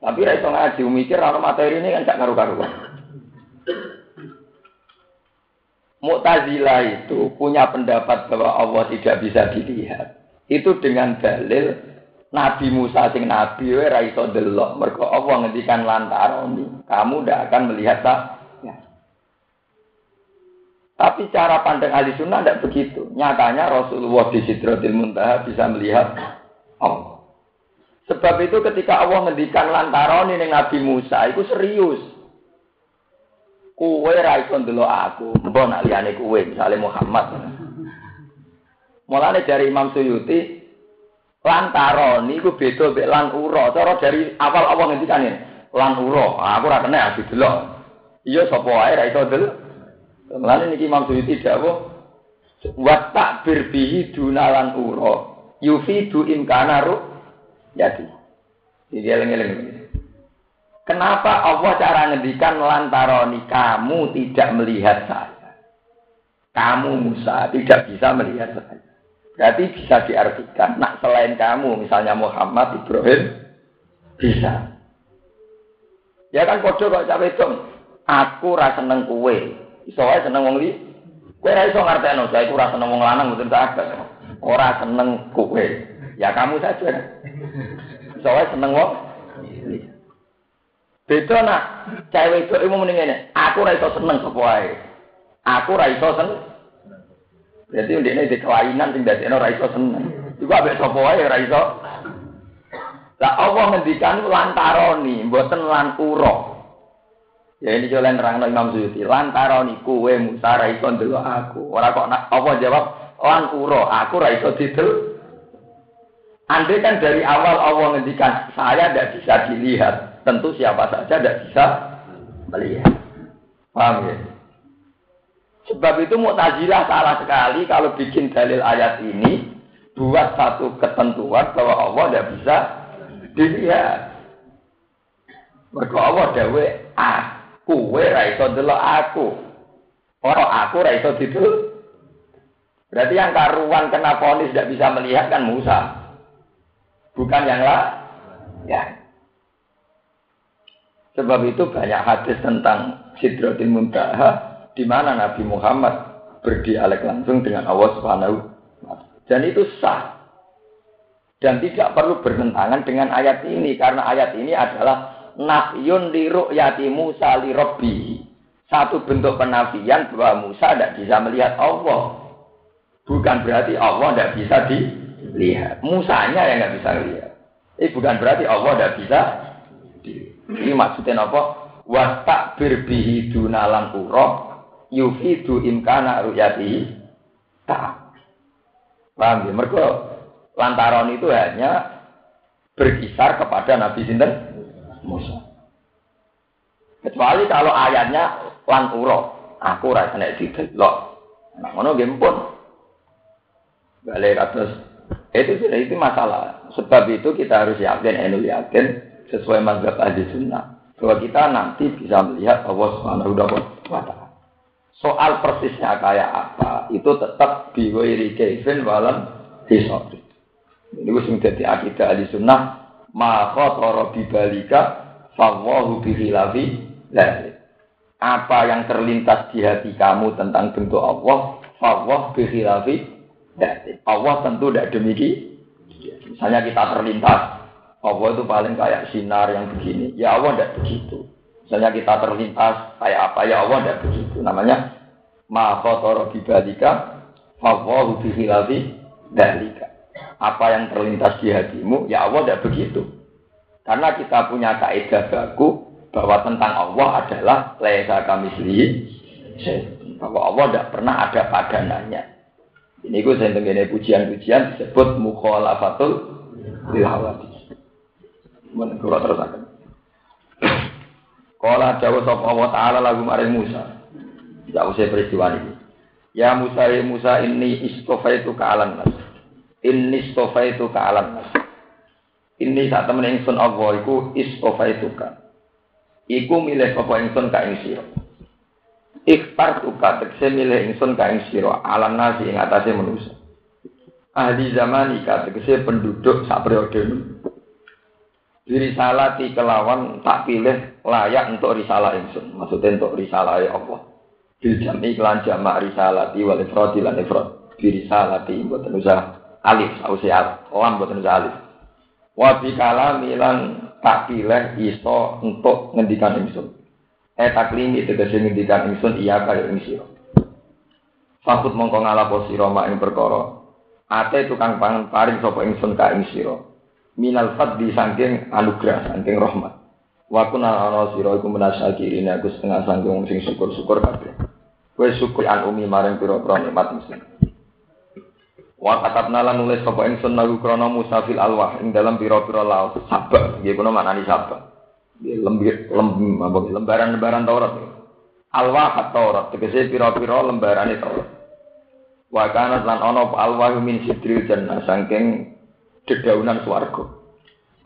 Speaker 2: Tapi ra ngaji mikir ora materi ini kan gak karu-karuan. Mu'tazilah itu punya pendapat bahwa Allah tidak bisa dilihat. Itu dengan dalil Nabi Musa sing nabi ora iso delok mergo Allah ngendikan lantaran kamu ndak akan melihat tak tapi cara pandang ahli sunnah tidak begitu. Nyatanya Rasulullah di Sidratil Muntaha bisa melihat Allah. Sebab itu ketika Allah ngendikan lantaran ini Nabi Musa itu serius. Kue raison dulu aku, mbok nak liyane kue misalnya Muhammad. Mulane dari Imam Suyuti lantaran niku beda mek lan ura. Cara dari awal Allah ngendikan ini lan. Aku ora kena didelok. Iya sapa wae ra iso. Lalu niki Imam Suyuti dawuh wa takbir bihi dunalan uro yufidu imkana ru jadi. Jadi eling-eling. Kenapa Allah cara ngendikan lantaroni kamu tidak melihat saya? Kamu Musa tidak bisa melihat saya. Berarti bisa diartikan, nak selain kamu, misalnya Muhammad, Ibrahim, bisa. Ya kan kode kok cawe. Aku rasa seneng kue. Iso wae seneng wong li. Kue ra iso ngartekno, saya iku rasa seneng wong lanang mboten tak ada. Ora seneng kue. Ya kamu saja. Iso wae seneng wong Beda nak cewek itu ilmu mending ini. Aku ra iso seneng wae. Aku ra iso seneng. Jadi ini di kelainan sing dadekno ra iso seneng. Iku ambek sapa wae ra iso. Lah Allah ngendikan lantaroni, mboten lan ura. Ya ini jalan nerangno Imam Suyuti. Lantaroni kuwe Musa ra ndelok aku. Ora kok nak apa jawab lan ura, aku ra iso didel. Andai kan dari awal Allah ngendikan saya tidak bisa dilihat, tentu siapa saja tidak bisa melihat. Paham ya? Sebab itu Mu'tazilah salah sekali kalau bikin dalil ayat ini buat satu ketentuan bahwa Allah tidak bisa dilihat. Mereka Allah dawe aku, we raiso delok aku. Orang aku raiso itu. Berarti yang karuan kena ponis tidak bisa melihat kan Musa. Bukan yang lah. Ya. Sebab itu banyak hadis tentang Sidratul Muntaha di mana Nabi Muhammad berdialek langsung dengan Allah Subhanahu dan itu sah dan tidak perlu bertentangan dengan ayat ini karena ayat ini adalah nafyun li ru'yati Musa li Rabbi. Satu bentuk penafian bahwa Musa tidak bisa melihat Allah. Bukan berarti Allah tidak bisa dilihat. Musanya yang tidak bisa melihat. Ini bukan berarti Allah tidak bisa dilihat. Ini maksudnya apa? Wastak berbihi dunalan uro yufidu imkana ruyati tak. Paham ya? Mereka lantaran itu hanya berkisar kepada Nabi Sinten Musa. Kecuali kalau ayatnya lan uro, aku rasanya didelok. Nah, ngono gempun. Balik atas itu sudah itu masalah. Sebab itu kita harus yakin, enu yakin sesuai mazhab ahli sunnah bahwa kita nanti bisa melihat Allah Subhanahu wa taala. Soal persisnya kayak apa itu tetap biwairi kaifin walam hisori. Ini wis menjadi akidah ahli sunnah ma khatara bibalika fawahu bihilafi. Apa yang terlintas di hati kamu tentang bentuk Allah, fawwah bihilafi. Allah tentu tidak demikian. Misalnya kita terlintas Allah itu paling kayak sinar yang begini. Ya Allah tidak begitu. Misalnya kita terlintas kayak apa ya Allah tidak begitu. Namanya ma khatara bibadika fawahu bihilafi dalika. Apa yang terlintas di hatimu ya Allah tidak begitu. Karena kita punya kaidah baku bahwa tentang Allah adalah laisa kami bahwa Allah tidak pernah ada padanannya. Ini gue saya pujian-pujian disebut mukhalafatul lil Men kula terusaken. Kala jawab sapa Allah taala lagu maring Musa. Tidak usah peristiwa ini. Ya Musa ya Musa ini istofaitu ka alam nas. Ini istofaitu ka alam nas. Ini saat temen ingsun Allah iku istofaitu ka. Iku milih apa ingsun ka ing sira. Ikhtar tuka tekse milih ingsun ka ing sira alam nasi ing atase manusia. Ahli zaman ika tegese penduduk sak periode Diri salati kelawan tak pilih layak untuk risalah insun. Maksudnya untuk risalah Allah. Bil jami kelan jamak risalati wal ifradi lan mboten usah alif, usah alif. Lam mboten usah alif. Wa bi kalami lan tak pilih iso untuk ngendikan insun. Eh taklimi tegese ngendikan insun iya kaya ing. Fakut mongko ngalapo sira mak ing. Ate tukang pangan paring sapa ingsun ka ing sira minal fadli saking anugerah saking rahmat wa kunal ana sira iku menasakirin aku setengah sanggung sing syukur-syukur kabeh kowe syukur an umi maring pira-pira nikmat muslim wa katabna lan nulis sapa ingsun lagu krana Musa fil alwah ing dalam pira-pira laut sabak nggih kuna maknani sabak lembir lem, lembaran-lembaran Taurat alwah Taurat tegese pira-pira lembarane Taurat wa kana lan ana alwah min sidril jannah saking dedaunan swarga.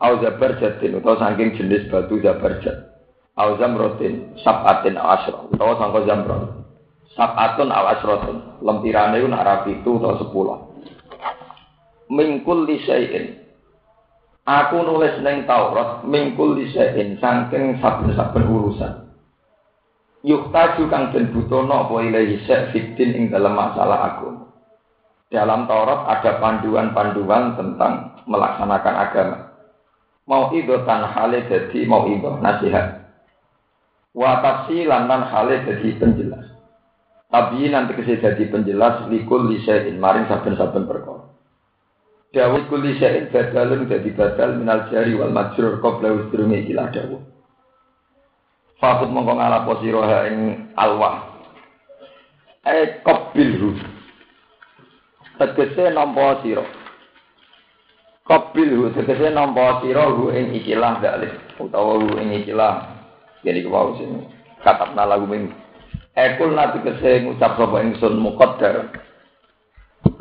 Speaker 2: Au jatin utawa saking jenis batu zabarjat. Au zamrotin sabatin asra utawa sangka zamrot. Sab'atun aw asratun. Lempirane ku nak rapi itu atau sepuluh. Mingkul lisain. Aku nulis neng Taurat mingkul lisain saking saben-saben urusan. Yuktaju kang den butono apa ilahi fitin ing dalam masalah aku. Dalam Taurat ada panduan-panduan tentang melaksanakan agama. Mau itu tan hale jadi mau itu nasihat. Wa tafsilan lan hale jadi penjelas. Tapi nanti kesih jadi penjelas likul lisein maring saben-saben perkara. Dawud kul lisein badalun jadi badal minal jari wal majrur qabla usdurungi ilah dawud. Fakut mongko ngalapo sira ing alwah. Eh qabilhu. Tegese nampa sira. Qabilhu tegese nampa sira hu ing ikilah dalih utawa hu ing ikilah. Jadi kau sini. Katap lagu min. Ekul nanti kese ngucap sapa ingsun muqaddar.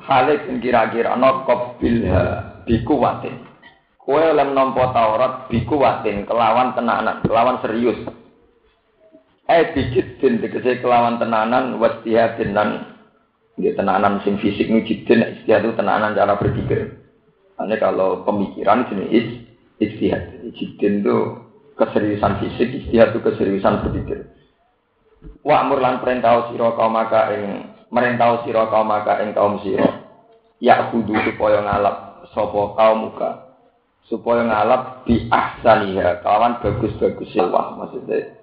Speaker 2: Halik kira-kira no qabilha bikuwatin. Kue lem nampa Taurat bikuwatin kelawan tenanan, kelawan serius. Eh din tegese kelawan tenanan wastihatin dan dia tenanan sing fisik nu jidin istihad itu tenanan cara berpikir. Ini kalau pemikiran jenis istihad. Jidin itu keseriusan fisik, istihad itu keseriusan berpikir. Wa amur lan perintah sira kaum maka ing merintah sira kaum maka ing kaum sira. Ya kudu supaya ngalap sapa kaum muka. Supaya ngalap di ahsaniha kawan bagus-bagus wah maksudnya.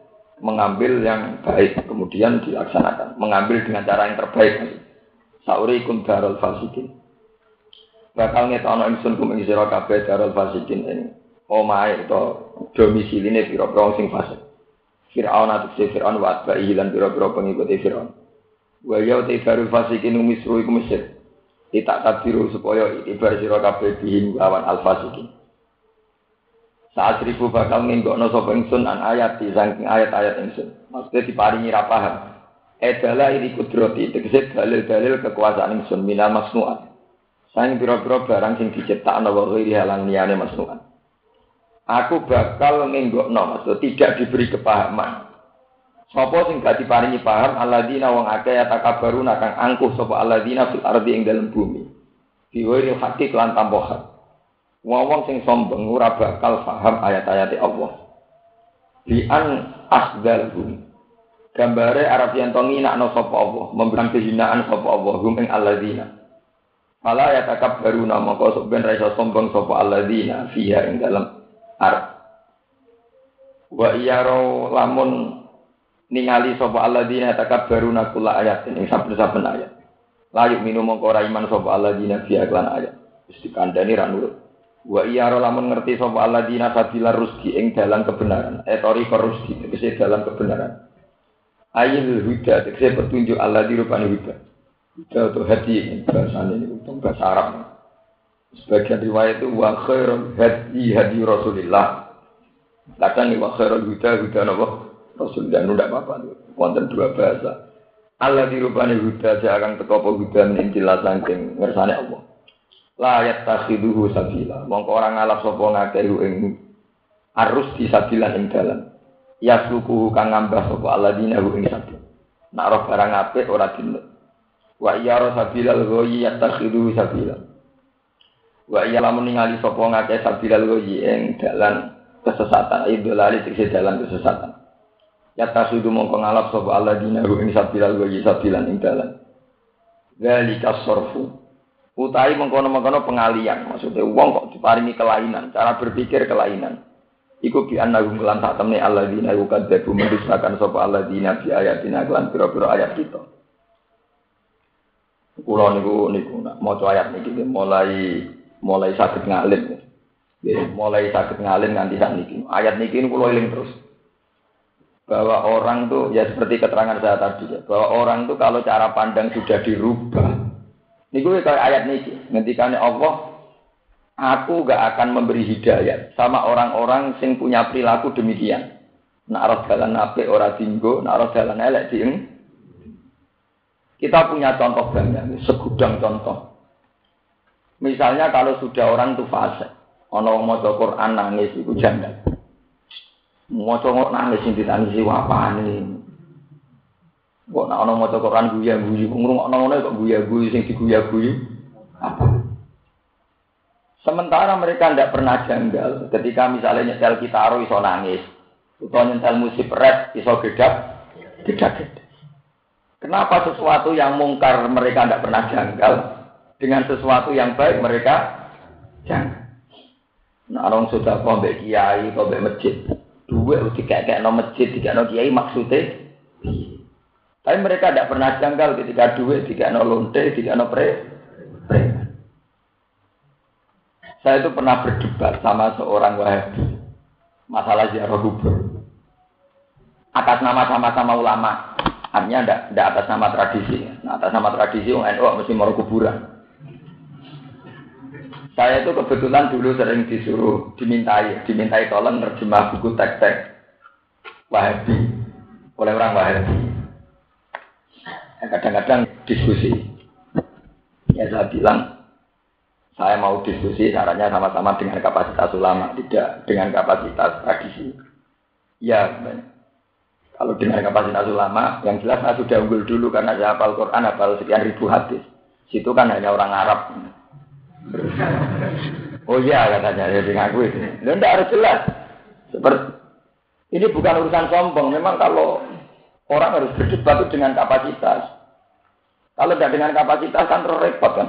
Speaker 2: Mengambil yang baik kemudian dilaksanakan. Mengambil dengan cara yang terbaik saurikum darul fasikin. Bakal ngetono ingsun kum ing sira kabeh darul fasikin ing omahe utawa domisili pira-pira sing fasik. Fir'aun atau si Fir'aun wa atba'ihi pira-pira pengikuti Fir'aun wa ya te darul fasikin misru iku Mesir tidak tabiru supaya itibar sira kabeh bihim lawan al fasikin saat ribu bakal nginggokno sapa ingsun an ayat di saking ayat-ayat ingsun maksudnya diparingi ra paham Edala ini kudroti, tegese dalil-dalil kekuasaan ingsun minal masnuat. Saing pira-pira barang sing diciptakno wa ghairi halang liyane masnuan. Aku bakal ngenggokno maksud tidak diberi kepahaman. Sapa sing gak diparingi paham alladzina wong akeh yatakabaruna kang angkuh sapa alladzina fil ardi ing dalem bumi. Biwiri hakik lan tambahan. Wong sing sombong ora bakal paham ayat-ayat Allah. Bi an asdalhum. Gambare Arab yang tongi nak no sapa Allah, memberikan kehinaan sapa Allah, hum ing alladzina. Fala ya takab baru nama kau sebenarnya raisa sombong sopo alladzina fiha ing dalam ar. Wa iyaro lamun ningali alladzina takab baru nakula ayat ini saben-saben ayat. Layu minum mongko ora iman sapa alladzina fiha klan ayat. Wis dikandani ra nurut. Wa iyaro lamun ngerti sapa alladzina sabila rusdi ing dalam kebenaran. Etori korusdi tegese dalam kebenaran. Ayil huda tegese petunjuk Allah di rupane huda. Kita untuk hati bahasa ini untuk bahasa Arab. Sebagian riwayat itu wa khairul hadi hadi Rasulillah. Kadang wa khairul huda huda napa? Rasulullah nu ndak apa-apa. Wonten dua bahasa. Allah dirubani huda saya akan teko apa huda menintilah saking ngersane Allah. La yattakhiduhu sabila. Mongko orang ngalap sapa ngakehu ing arus di sabila ing dalan. Yaslukuhu kang ngambah sapa alladzina ing sabil. Nak roh barang apik ora dinut. Wa iya sabilal ghayyi yattakhidu sabila. Wa iya lamun ningali sapa ngakeh sabilal ghayyi ing dalan kesesatan, idolali tegese dalan kesesatan. Yattakhidu mongko ngalap sapa alladzina ing sabilal ghayyi sabilan ing dalan. Zalika sorfu. Utai mengkono-mengkono pengalian, maksudnya uang kok diparingi kelainan, cara berpikir kelainan. Iku bi annahum lan sak temne alladzina yukadzabu mendustakan sapa alladzina bi ayatina lan pira-pira ayat kita. Kulo niku niku mau ayat niki mulai mulai sakit ngalim. Ya, mulai sakit ngalim nganti saat niki. Ayat niki kulo eling terus. Bahwa orang tuh ya seperti keterangan saya tadi ya, bahwa orang tuh kalau cara pandang sudah dirubah. Niku kayak ayat niki, ngendikane Allah Aku gak akan memberi hidayah sama orang-orang sing punya perilaku demikian. Nak roh dalan apik ora dinggo, nak roh dalan elek dieng kita punya contoh banyak, segudang contoh. Misalnya kalau sudah orang itu fase, ono mau Quran nangis itu janda. Mau nangis ini ditangisi apa nih? Kok nak ana maca Quran guya-guyu, ngrungokno ngono kok guya-guyu sing diguya-guyu. Apa? Sementara mereka tidak pernah janggal ketika misalnya nyetel kitaro iso nangis, atau nyetel musik rap iso gedak, gedak gedak. Kenapa sesuatu yang mungkar mereka tidak pernah janggal dengan sesuatu yang baik mereka janggal? Nah, orang sudah kau kiai, kau masjid, dua tiga kayak no masjid, tiga no kiai maksudnya. Tapi mereka tidak pernah janggal ketika duit, tiga no lonte, tiga no pre, pre. Saya itu pernah berdebat sama seorang wahabi masalah ziarah kubur. Atas nama sama-sama ulama, artinya tidak atas nama tradisi. Nah, atas nama tradisi, orang NU mesti mau kuburan. Saya itu kebetulan dulu sering disuruh dimintai, dimintai tolong terjemah buku teks-teks Wahabi oleh orang Wahabi. Kadang-kadang diskusi. Ya saya bilang, saya mau diskusi caranya sama-sama dengan kapasitas ulama, tidak dengan kapasitas tradisi. Ya, kalau dengan kapasitas ulama, yang jelas saya sudah unggul dulu karena saya hafal Quran, hafal sekian ribu hadis. Situ kan hanya orang Arab. Oh iya katanya, ya itu. Dan tidak harus jelas. Seperti ini bukan urusan sombong. Memang kalau orang harus berdebat dengan kapasitas. Kalau tidak dengan kapasitas kan terus repot kan.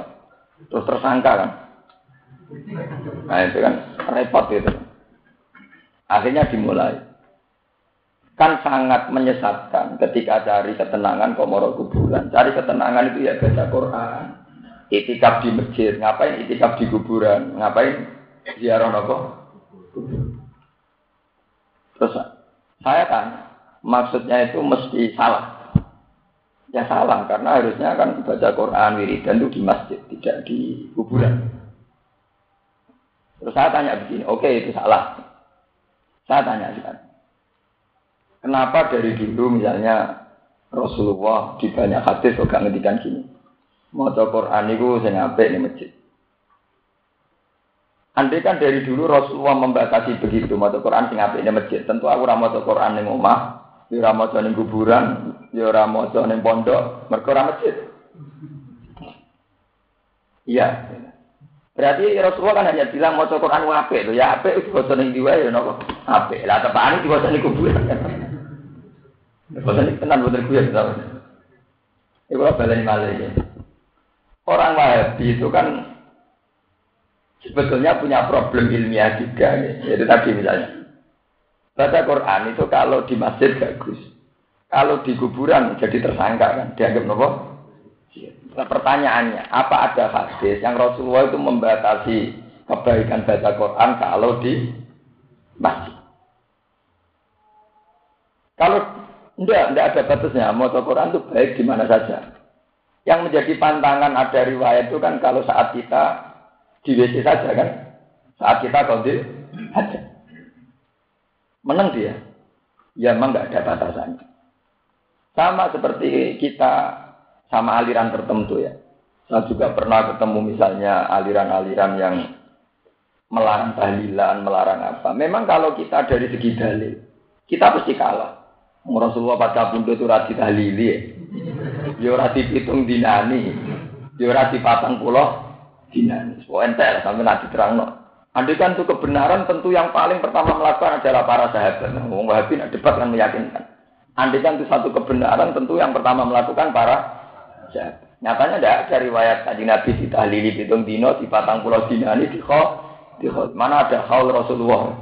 Speaker 2: Terus tersangka kan. Nah itu kan repot itu. Akhirnya dimulai. Kan sangat menyesatkan ketika cari ketenangan komoro kuburan. Cari ketenangan itu ya baca Quran. Itikaf di masjid. Ngapain itikaf di kuburan? Ngapain ziarah nopo? Terus saya tanya, maksudnya itu mesti salah. Ya salah, karena harusnya kan baca Quran, wiridan itu di masjid, tidak di kuburan. Terus saya tanya begini, oke okay, itu salah. Saya tanya sekarang. Kenapa dari dulu misalnya Rasulullah di banyak hadis gak ngedikan gini. Mau Quran itu saya ngapain di masjid. Andai kan dari dulu Rasulullah membatasi begitu, mau Quran sing apik di masjid. Tentu aku ora maca Quran ning omah, ya ora maca ning kuburan, ya ora maca ning pondok, mergo ora masjid. Iya. Berarti Rasulullah kan hanya bilang mau Quran wape itu ya itu bosan yang diwa ya nopo ape lah tepaan itu bosan di kuburan bosan di tenan bosan gue ya Ibu balen malah ya. Orang Wahabi itu kan sebetulnya punya problem ilmiah juga ya. Jadi tadi misalnya baca Quran itu kalau di masjid bagus, kalau di kuburan jadi tersangka kan dianggap nopo Nah, pertanyaannya, apa ada hadis yang Rasulullah itu membatasi kebaikan baca Quran kalau di masjid? Kalau enggak, enggak ada batasnya. Mau Quran itu baik di mana saja. Yang menjadi pantangan ada riwayat itu kan kalau saat kita di WC saja kan. Saat kita kondil aja. Menang dia. Ya memang enggak ada batasannya. Sama seperti kita sama aliran tertentu ya. Saya juga pernah ketemu misalnya aliran-aliran yang melarang tahlilan, melarang apa. Memang kalau kita dari segi dalil, kita pasti kalah. Rasulullah pada bunda itu rati tahlili ya. Ya rati pitung dinani. Ya rati patang pulau dinani. So entel sampai nanti terang no. Andai kan itu kebenaran tentu yang paling pertama melakukan adalah para sahabat. Wong Wahabi nak debat kan meyakinkan. Andai kan itu satu kebenaran tentu yang pertama melakukan para Nyatanya tidak ada riwayat kaji Nabi di tahlili hitung dino di patang pulau dina ini di kho, di kho. Mana ada khaul Rasulullah?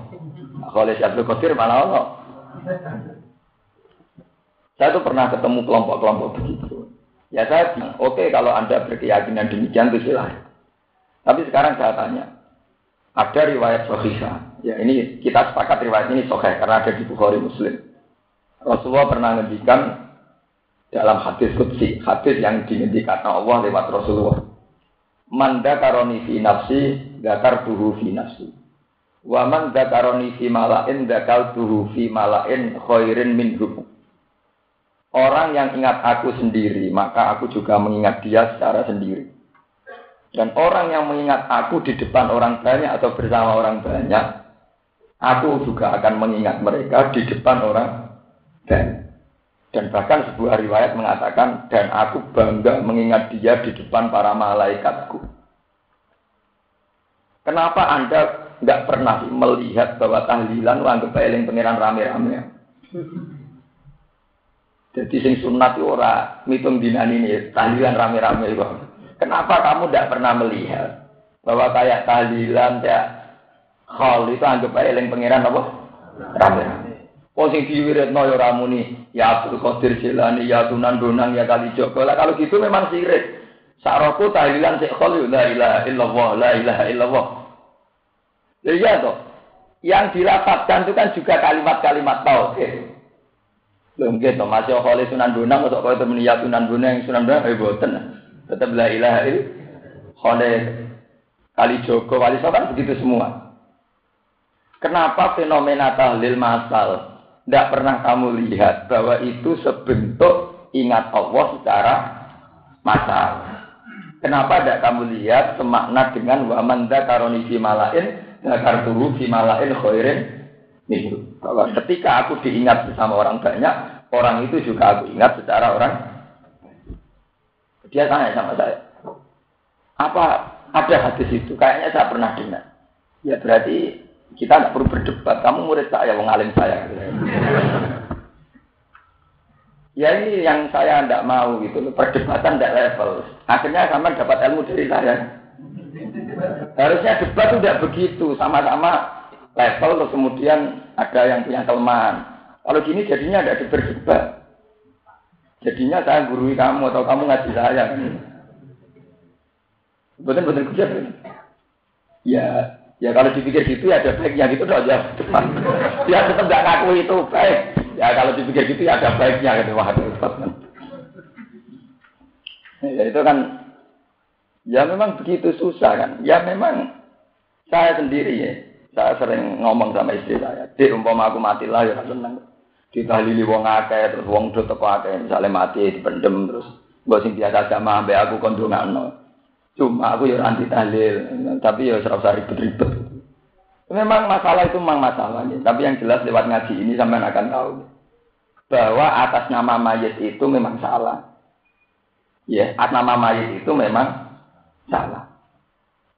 Speaker 2: Khaul Syabdul Qadir mana Allah? Saya tuh pernah ketemu kelompok-kelompok begitu. Ya bilang, oke okay, kalau Anda berkeyakinan demikian itu silahkan. Tapi sekarang saya tanya, ada riwayat Sohisa. Ya ini kita sepakat riwayat ini Sohih karena ada di Bukhari Muslim. Rasulullah pernah ngendikan dalam hadis kutsi, hadis yang dingendikan Allah lewat Rasulullah. Manda karoni fi nafsi, dakar tuhu fi nafsi. Wa man dakaroni fi malain, dakal tuhu fi malain khairin minhum. Orang yang ingat aku sendiri, maka aku juga mengingat dia secara sendiri. Dan orang yang mengingat aku di depan orang banyak atau bersama orang banyak, aku juga akan mengingat mereka di depan orang banyak. Dan bahkan sebuah riwayat mengatakan, dan aku bangga mengingat dia di depan para malaikatku. Kenapa Anda nggak pernah melihat bahwa tahlilan anggap eling pangeran rame-rame? Jadi sing sunat ora mitung dinan ini tahlilan rame-rame kok. Kenapa kamu tidak pernah melihat bahwa kayak tahlilan ya hal itu anggap eling pangeran apa? Rame-rame. Oh sing diwiritno ya ramuni, ya Abdul Qadir Jilani, ya Tunan Bonang, ya Kali Joko. Lah kalau gitu memang sirik. Saroku tahlilan sik khol la ilaha illallah, la ilaha illallah. Ya iya toh. Yang dilapatkan itu kan juga kalimat-kalimat tauhid. Lho nggih to, masih khol Sunan Bonang kok kaya temen ya Tunan Bonang, Sunan Bonang eh boten. Tetap la ilaha illallah. Kali Joko, Wali kan begitu semua. Kenapa fenomena tahlil masal tidak pernah kamu lihat bahwa itu sebentuk ingat Allah secara masal. Kenapa tidak kamu lihat semakna dengan wamanda karoni fi malain turu fi malain khairin itu. Bahwa ketika aku diingat bersama orang banyak, orang itu juga aku ingat secara orang. Dia tanya sama saya, apa ada hadis itu? Kayaknya saya pernah dengar. Ya berarti kita nggak perlu berdebat. Kamu murid saya, wong alim saya. Ya ini yang saya tidak mau gitu. Perdebatan tidak level. Akhirnya sama dapat ilmu dari saya. Harusnya debat tidak begitu. Sama-sama level terus kemudian ada yang punya kelemahan. Kalau gini jadinya ada berdebat. Jadinya saya gurui kamu atau kamu ngaji saya. Betul-betul Ya, Ya kalau dipikir gitu ya ada baiknya gitu dong ya. Ya tetap nggak ngaku itu baik. Ya kalau dipikir gitu ya ada baiknya gitu wah itu Ya itu kan ya memang begitu susah kan. Ya memang saya sendiri ya. Saya sering ngomong sama istri saya. Di umpama aku mati lah ya seneng. Ditahlili wong akeh terus wong do teko akeh misalnya mati dipendem terus mbok sing biasa sama ambek aku kondongano. Cuma aku ya anti tahlil, tapi ya serasa ribet-ribet. Memang masalah itu memang masalah. Ya. Tapi yang jelas lewat ngaji ini sampai akan tahu bahwa atas nama mayat itu memang salah. Ya, atas nama mayat itu memang salah.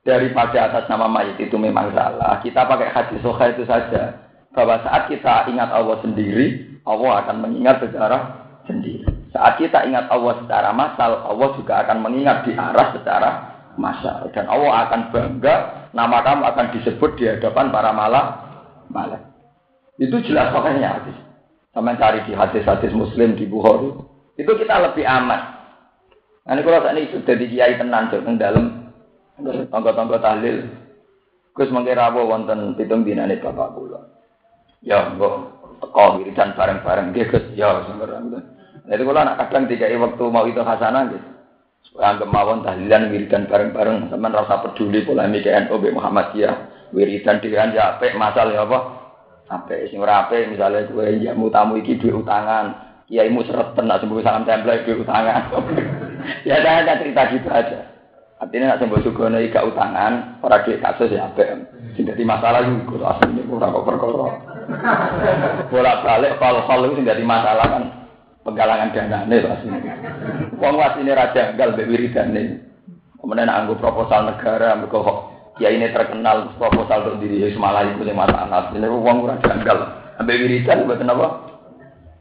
Speaker 2: Daripada atas nama mayat itu memang salah, kita pakai hadis soha itu saja. Bahwa saat kita ingat Allah sendiri, Allah akan mengingat secara sendiri. Saat kita ingat Allah secara masal, Allah juga akan mengingat di arah secara masa dan Allah akan bangga nama kamu akan disebut di hadapan para malak malak itu jelas pokoknya hadis. Sama cari di hadis-hadis muslim di Bukhari. Itu kita lebih aman. Nah ini kalau saat ini sudah di kiai tenan jauh dalam tonggo-tonggo tahlil. Gus mengira apa wonten pitung dinane bapak kula ya kok teko wiridan bareng-bareng nggih Gus ya sebenarnya jadi kalau anak kadang tiga waktu mau itu hasanah gitu Anggap mawon tahlilan wiridan bareng-bareng, teman rasa peduli polemik NU Muhammad Muhammadiyah. Wiridan dhewean ya apik, masal ya apa? Apik sing ora apik misale kowe jamu tamu iki duwe utangan, kiaimu seret nak sembuh salam tempel duwe utangan. ya saya ada cerita gitu aja. Artinya nak sembuh sugono iki gak utangan, ora duwe kasus ya apik. Sing dadi masalah iku asline ora kok perkara. Bolak-balik hal-hal itu sing dadi masalah kan penggalangan dana nih pasti. Wong was ini raja gal wiridan nih. Kemudian anggo proposal negara, mereka ya ini terkenal proposal untuk diri Malah itu yang mata anak. Ini uang kurang janggal. Ambil wiridan buat apa?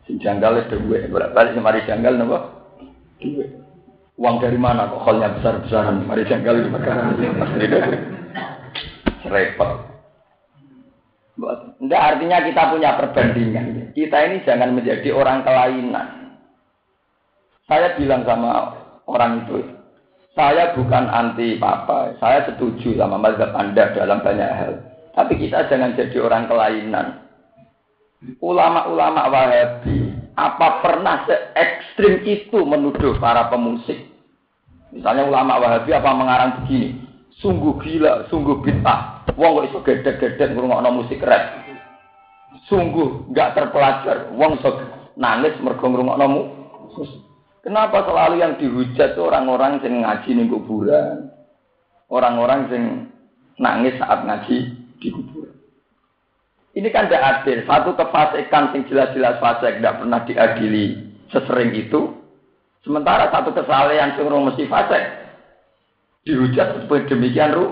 Speaker 2: Si janggal itu gue. Bolak balik mari janggal napa? Uang dari mana kok halnya besar besaran? Mari janggal itu perkara repot. Tidak artinya kita punya perbandingan. Kita ini jangan menjadi orang kelainan. Saya bilang sama orang itu, saya bukan anti papa, saya setuju sama mazhab Anda dalam banyak hal. Tapi kita jangan jadi orang kelainan. Ulama-ulama Wahabi, apa pernah se ekstrim itu menuduh para pemusik? Misalnya ulama Wahabi apa mengarang begini, sungguh gila, sungguh bid'ah, Wong kok iso gedhe-gedhe ngrungokno musik rap. Sungguh nggak terpelajar. Wong iso nangis mergo ngrungokno musik. Kenapa selalu yang dihujat orang-orang yang ngaji di kuburan? Orang-orang yang nangis saat ngaji di kuburan. Ini kan tidak adil. Satu kefasikan yang jelas-jelas fasik tidak pernah diadili sesering itu. Sementara satu kesalahan yang mesti fasik dihujat demikian ru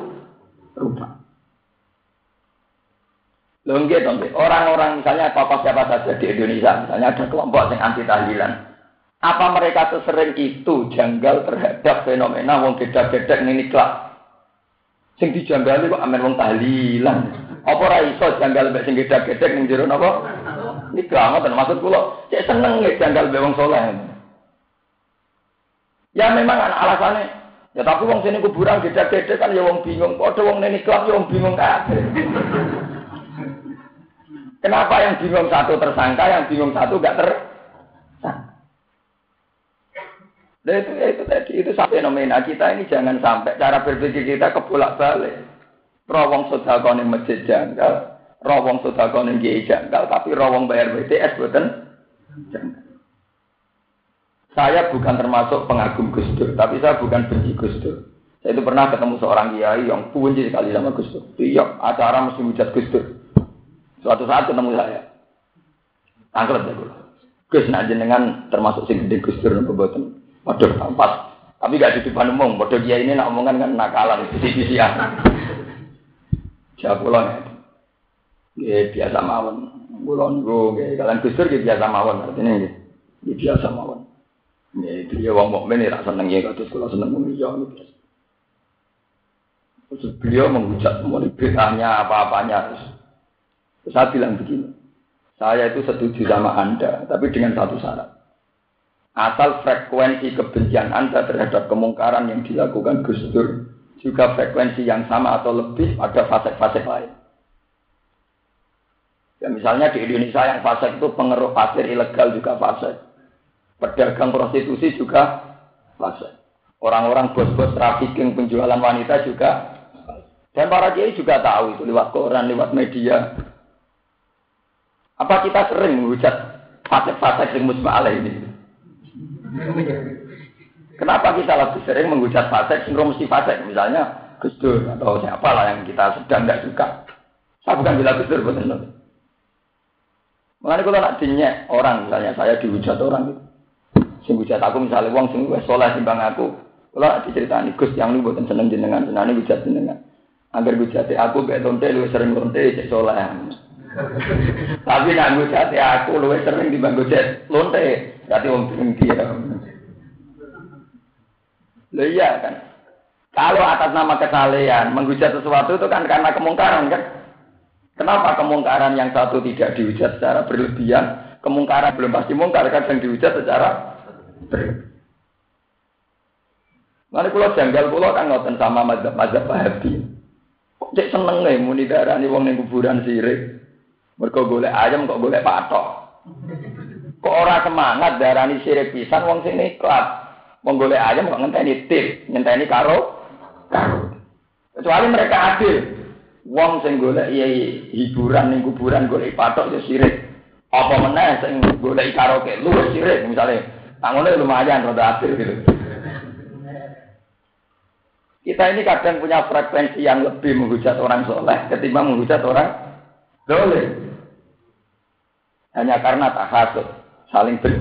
Speaker 2: rupa. Lengge Orang-orang misalnya apa siapa saja di Indonesia, misalnya ada kelompok yang anti tahlilan. Apa mereka sesering itu janggal terhadap fenomena wong beda-beda ini kelak? Sing dijanggali kok amen wong tahlilan. Apa ora iso janggal mek sing beda-beda ning jero napa? Ini banget maksud kula, cek seneng nek janggal mek wong saleh. Ya memang alasannya Ya tapi wong sini kuburan beda-beda kan ya wong bingung. Padha wong neni klub ya wong bingung kabeh. Kenapa yang bingung satu tersangka, yang bingung satu gak tersangka? Nah itu, itu tadi, itu fenomena kita ini jangan sampai cara berpikir kita kebolak balik. Rawong sodakon yang masjid janggal, rawong yang kiai janggal, tapi rawong bayar BTS buatan janggal. Saya bukan termasuk pengagum Gus Dur, tapi saya bukan benci Gus Dur. Saya itu pernah ketemu seorang kiai yang benci sekali sama Gus Dur. Iya, acara mesti hujat Gus Dur. Suatu saat ketemu saya. Tangklet ya gue. Gus nak jenengan termasuk sing gede Gus Dur nopo boten. Waduh, pas. Tapi gak di depan umum. Bodoh dia ini nak omongan kan nakalan, sisi-sisian. Jawab kula ya. biasa mawon. Kula niku kalian Gus Dur biasa mawon artinya nggih. biasa mawon. Ya itu ya wong mukmin ya seneng ya kados kula seneng ya. Terus beliau menghujat mau beritanya apa-apanya. Saya bilang begini, saya itu setuju sama Anda, tapi dengan satu syarat. Asal frekuensi kebencian Anda terhadap kemungkaran yang dilakukan Gus Dur juga frekuensi yang sama atau lebih pada fase-fase lain. Ya misalnya di Indonesia yang fase itu pengeruh pasir ilegal juga fase. Pedagang prostitusi juga fase. Orang-orang bos-bos trafficking penjualan wanita juga. Dan para kiai juga tahu itu lewat koran, lewat media. Apa kita sering menghujat fasek-fasek yang musma ini? Kenapa kita lebih sering menghujat fasek yang mesti fasek? Misalnya Gus Dur atau siapa lah yang kita sedang tidak suka. Saya bukan bilang Gus Dur, betul Mengenai kalau nak dinyek orang, misalnya saya dihujat orang gitu. Hujat aku misalnya uang sing wes soleh timbang aku. Kalau diceritani Gus yang lu buatan seneng jenengan, senang hujat jenengan. Agar hujat aku betul lonte lu sering lonte cek soleh. Tapi nak ngujat ya aku luwe sering di ngujat lonte. Berarti wong tinggi ya. Lo iya kan. Kalau atas nama kesalehan menghujat sesuatu itu kan karena kemungkaran kan. Kenapa kemungkaran yang satu tidak dihujat secara berlebihan, kemungkaran belum pasti mungkar kadang dihujat secara Nanti kalau janggal pulau kan ngoten sama mazhab mazhab Wahabi. Kok cek seneng nih muni darah nih wong ning kuburan sirik. Mereka golek ayam kok golek patok. Kok ora semangat darani sirik pisan wong sini ikhlas. Wong golek ayam kok ngenteni tip, ngenteni karo. Kecuali mereka adil. Wong sing golek iya hiburan ning kuburan golek patok ya sirik. Apa meneh sing golek karaoke lu sirik misalnya. Tanggungnya lumayan rada adil gitu. Kita ini kadang punya frekuensi yang lebih menghujat orang soleh ketimbang menghujat orang doleh. Hanya karena tak hasut, saling ber.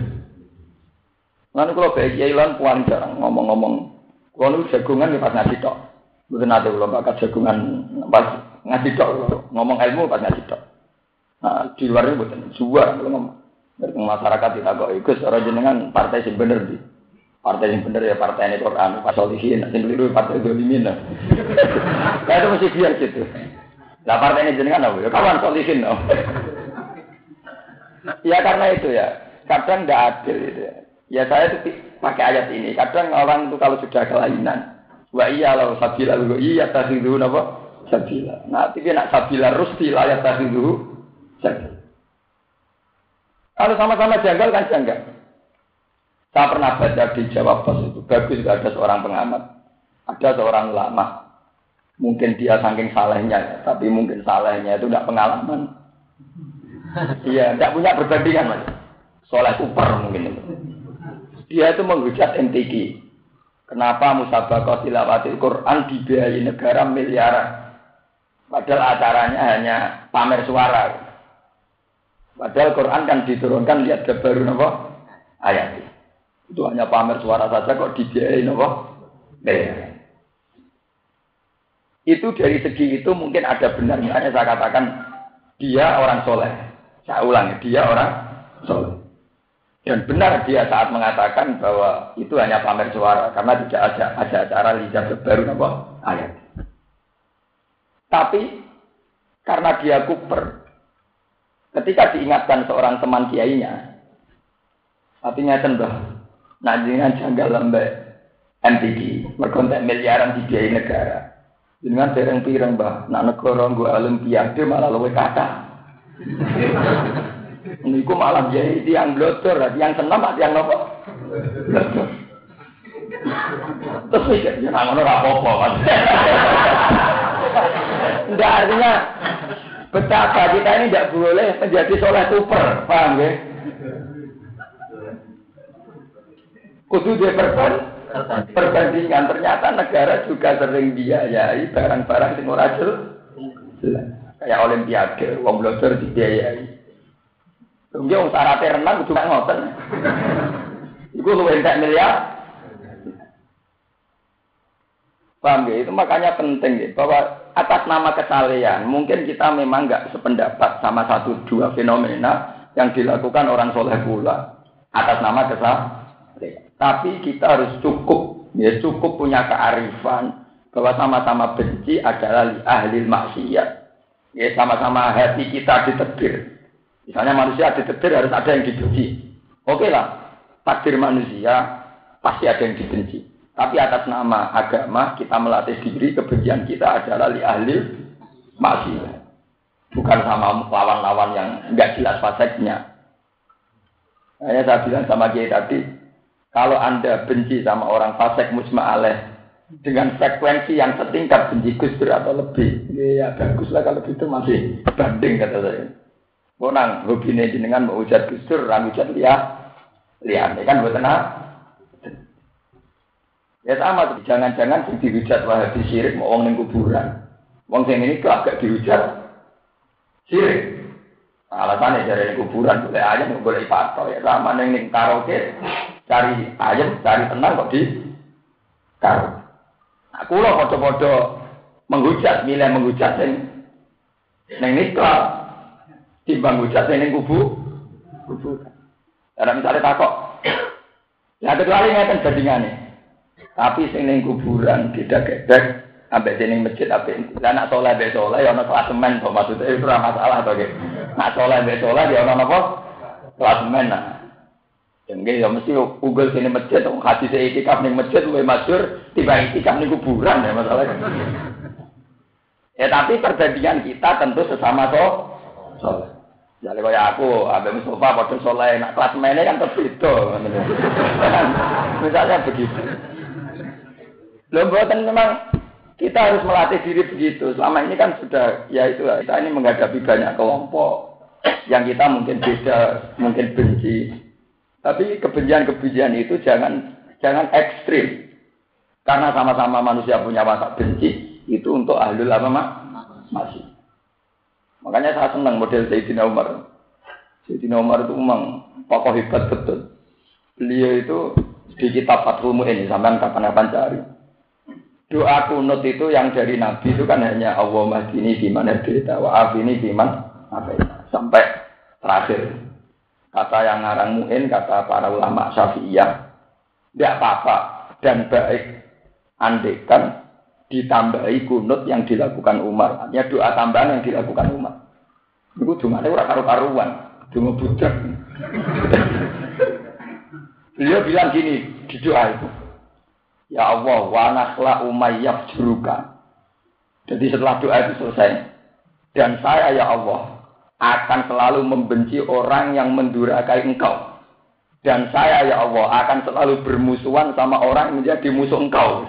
Speaker 2: Lalu kalau baik kiai lan puan jarang ngomong-ngomong. Kalau nu jagungan ya pas ngaji tok. Bukan ada kalau bakat jagungan pas ngaji tok. Ngomong ilmu pas ngaji tok. Nah di luar itu bukan kalau ngomong. Masyarakat kita kok ikut orang jenengan partai sih bener di. Partai yang bener ya partai ini Quran, pas solihin, sing keliru partai dolimin. Nah itu mesti biar gitu. Lah partai ini jenengan apa? Ya kawan solihin. No. Ya karena itu ya, kadang tidak adil itu ya. Ya saya itu pakai ayat ini. Kadang orang itu kalau sudah kelainan, wa iya lalu sabila lalu iya tasidu apa? Sabila. Nah, tapi nak sabila rusti layak tasidu sabila. Kalau sama-sama janggal kan janggal. Saya pernah baca di Jawa Pos itu bagus ada seorang pengamat, ada seorang ulama. Mungkin dia saking salehnya, tapi mungkin salehnya itu tidak pengalaman. Iya, tidak punya perbandingan mas. Soleh super mungkin itu. Dia itu menghujat MTQ. Kenapa musabaqah tilawatil Quran dibiayai negara miliaran? Padahal acaranya hanya pamer suara. Padahal Quran kan diturunkan lihat baru nopo ayat. Itu hanya pamer suara saja kok dibiayai apa? Bayar. Itu dari segi itu mungkin ada benar. Misalnya saya katakan dia orang soleh. Saya ulangi, dia orang soleh. Dan benar dia saat mengatakan bahwa itu hanya pamer suara karena tidak ada ada acara lidah baru apa ayat. Tapi karena dia kuper, ketika diingatkan seorang teman kiainya, artinya tembah, dengan janggal lembek MPD, merkontek miliaran di biaya negara. Dengan dereng pirang bah, nak negara gue olimpiade malah lebih kata. Niku malah jadi yang blotor, yang senam, yang nopo. Terus mikir, ya ngono ora apa-apa. Enggak artinya betapa kita ini tidak boleh menjadi soleh super, paham ya? Kudu dia perban, perbandingan ternyata negara juga sering biayai barang-barang sing ora Kayak olimpiade, wong blotor dibiayai. Tunggu wong syaratnya renang kudu ngoten. Iku luwih entek miliar. Paham ya? Itu makanya penting ya, bahwa atas nama kesalehan, mungkin kita memang nggak sependapat sama satu dua fenomena yang dilakukan orang soleh pula atas nama kesalehan. Tapi kita harus cukup, ya cukup punya kearifan bahwa sama-sama benci adalah ahli maksiat. Ya sama-sama hati kita ditetir. Misalnya manusia ditetir harus ada yang dibenci. Oke lah, takdir manusia pasti ada yang dibenci. Tapi atas nama agama kita melatih diri kebencian kita adalah li ahli maksiat. Bukan sama lawan-lawan yang nggak jelas faseknya. Nah, saya bilang sama Kiai tadi, kalau Anda benci sama orang fasek musma'aleh dengan frekuensi yang setingkat benci Gusdur atau lebih, ya bagus lah kalau gitu masih banding kata saya. Bonang hobi jenengan mau ujar gusur, orang lihat, kan buat tenang. Ya sama, jangan-jangan sing dihujat wahabi syirik mau ning kuburan. Wong sing ini kok agak dihujat syirik. Alasannya dari kuburan boleh ayam, boleh pato ya sama neng ning karaoke cari ayam, cari tenang kok di karaoke. Aku loh foto-foto menghujat, milih menghujat neng neng nikah timbang hujat ini kubu kubu karena misalnya takok ya kecuali ngeten bandingannya tapi sing ning kuburan tidak gedek ambek sing masjid apik lah nak saleh be saleh ya ana klasemen kok maksudnya itu ora masalah to nak saleh be saleh ya ana napa klasemen nah Jadi ya mesti ugel sini masjid, hati saya itikaf nih masjid, gue masyur, tiba itikaf nih kuburan ya masalahnya. ya tapi perbandingan kita tentu sesama soleh. Jadi kaya aku, Abe Mustafa pada soleh, nak kelas mainnya kan terbeda. Misalnya begitu. Loh, buatan memang kita harus melatih diri begitu. Selama ini kan sudah, ya itu, kita ini menghadapi banyak kelompok yang kita mungkin beda, mungkin benci. Tapi kebencian-kebencian itu jangan jangan ekstrim. Karena sama-sama manusia punya watak benci, itu untuk ahlul apa masih. Makanya saya senang model Sayyidina Umar. Sayyidina Umar itu memang pokok hebat betul. Beliau itu di kitab Fathul ini sampai kapan-kapan cari. Doa kunut itu yang dari Nabi itu kan hanya Allah mahdini gimana berita wa ini ya. sampai terakhir kata yang ngarang muin kata para ulama syafi'iyah tidak apa-apa dan baik andekan ditambahi kunut yang dilakukan Umar. Artinya doa tambahan yang dilakukan Umar. Itu cuma ada orang karu-karuan, cuma budak. Beliau bilang gini di doa itu. Ya Allah, wa nakhla umayyab juruka. Jadi setelah doa itu selesai. Dan saya ya Allah akan selalu membenci orang yang mendurakai engkau. Dan saya ya Allah akan selalu bermusuhan sama orang yang menjadi musuh engkau.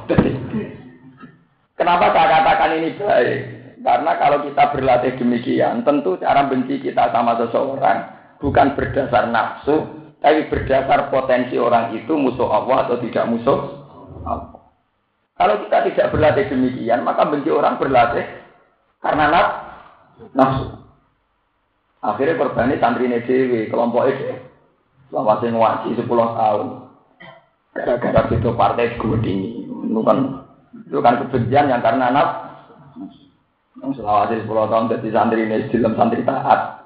Speaker 2: Kenapa saya katakan ini baik? Karena kalau kita berlatih demikian, tentu cara benci kita sama seseorang bukan berdasar nafsu, tapi berdasar potensi orang itu musuh Allah atau tidak musuh Allah. Kalau kita tidak berlatih demikian, maka benci orang berlatih karena nafsu. Akhirnya korbannya santri dewi, kelompok itu. Selama saya ngaji 10 tahun. Gara-gara itu partai gue Itu kan itu kan kebencian yang karena. Yang selawasi 10 tahun jadi santri ini dalam santri taat.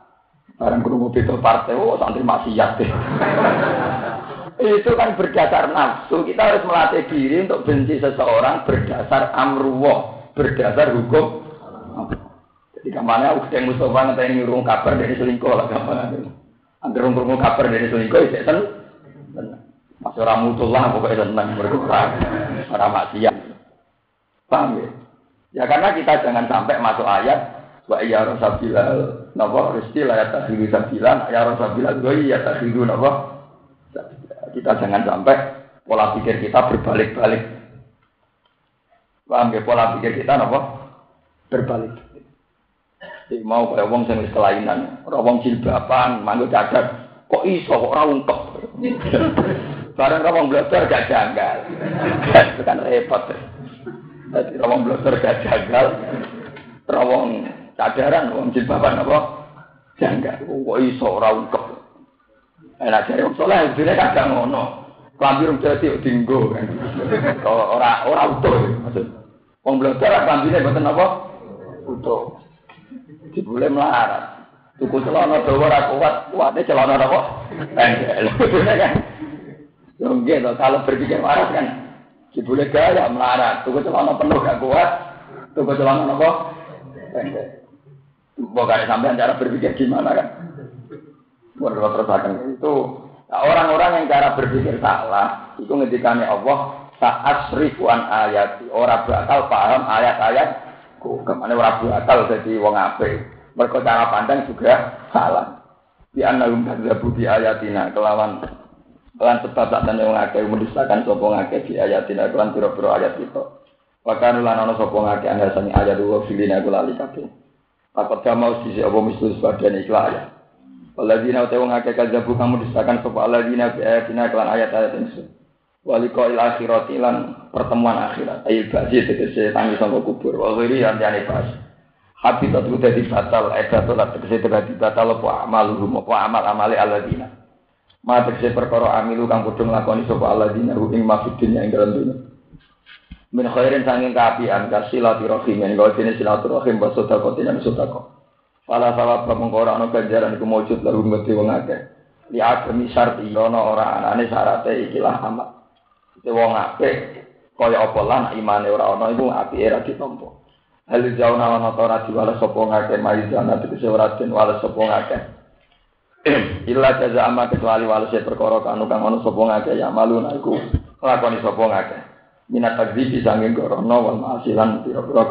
Speaker 2: Barang kerumuh itu partai, oh santri masih deh. itu kan berdasar nafsu. Kita harus melatih diri untuk benci seseorang berdasar amruwah, berdasar hukum. Jadi ke mana udah yang Mustafa ini ngurung kabar dari selingkuh lah ke mana. Angger kabar dari selingkuh itu kan. Mas ora mutullah pokoknya seneng berkurang. Ora maksiat. Paham ya? Ya karena kita jangan sampai masuk ayat wa iya rasabila napa rezeki la ya tahdiru sabila ya rasabila wa iya tahdiru napa kita jangan sampai pola pikir kita berbalik-balik. Paham ya? Pola pikir kita napa berbalik. Jadi mau kayak wong sing kelainan ora wong jilbaban manggo cacat kok iso kok ora ungkep? Bareng wong belajar gak janggal. Kan repot. Jadi wong belajar gak janggal rawong Sadaran wong jilbaban apa? Janggal. Kok iso ora ungkep. Enak jare wong saleh dene kadang ngono. Klambi rung dadi dinggo kan. Ora ora utuh maksud. Wong belajar klambine mboten apa? Utuh. Dibule melarat. Tuku celana dawa ora kuat, kuatnya celana apa? Kan. Nggih to kalau berpikir waras kan. Dibule gaya melarat, tuku celana penuh gak kuat, tuku celana apa? Pendek. Bukan sampai cara berpikir gimana kan? Menurut terusakan itu nah, orang-orang yang cara berpikir salah itu ngedikannya Allah saat seribuan ayat orang bakal paham ayat-ayat. Ke mana orang bakal jadi wong ape mereka cara pandang juga salah. Di analum kadzabu di ayatina kelawan kelawan sebab tak tanya wong akeh mendustakan sapa ngake di ayatina kelawan pira-pira ayat itu Bahkan lan ana sapa ngake anda sani ayat dua filina kula kabeh. Takut mau sisi apa mislu sebagian ikhlas. Waladina utai wong akeh kadzabu kamu disakan sapa aladina bi ayatina kelan ayat-ayat insun. Waliko il akhirat ilan pertemuan akhirat. Ayo basi tegese tangi sangka kubur. Wa ghairi yang jane pas. Habitat ku dadi batal, edatul tegese dadi batal apa amaluhum apa amal amale aladina. Ma tegese perkara amilu kang padha nglakoni sapa aladina ing mafidin yang dalam dunia min khairin sanging kaapian kasilati yang kau jenis silaturahim wa sedekah lan sedekah Fala sawab mengko ora ana ganjaran iku mujud lalu mesti wong akeh. Li agami syarti ana ora anane syarate ikilah amal. Te wong akeh kaya apa imane ora ana iku apike ra ditampa. Hal jauna ana ta ora diwales sapa ngakeh mari jana tegese ora den wales sapa ngakeh. Illa jaza amma kecuali walese perkara kanu kang ya malun iku lakoni sapa ngakeh minat takzibi sanging gorono wal ma'asilan pira-pira.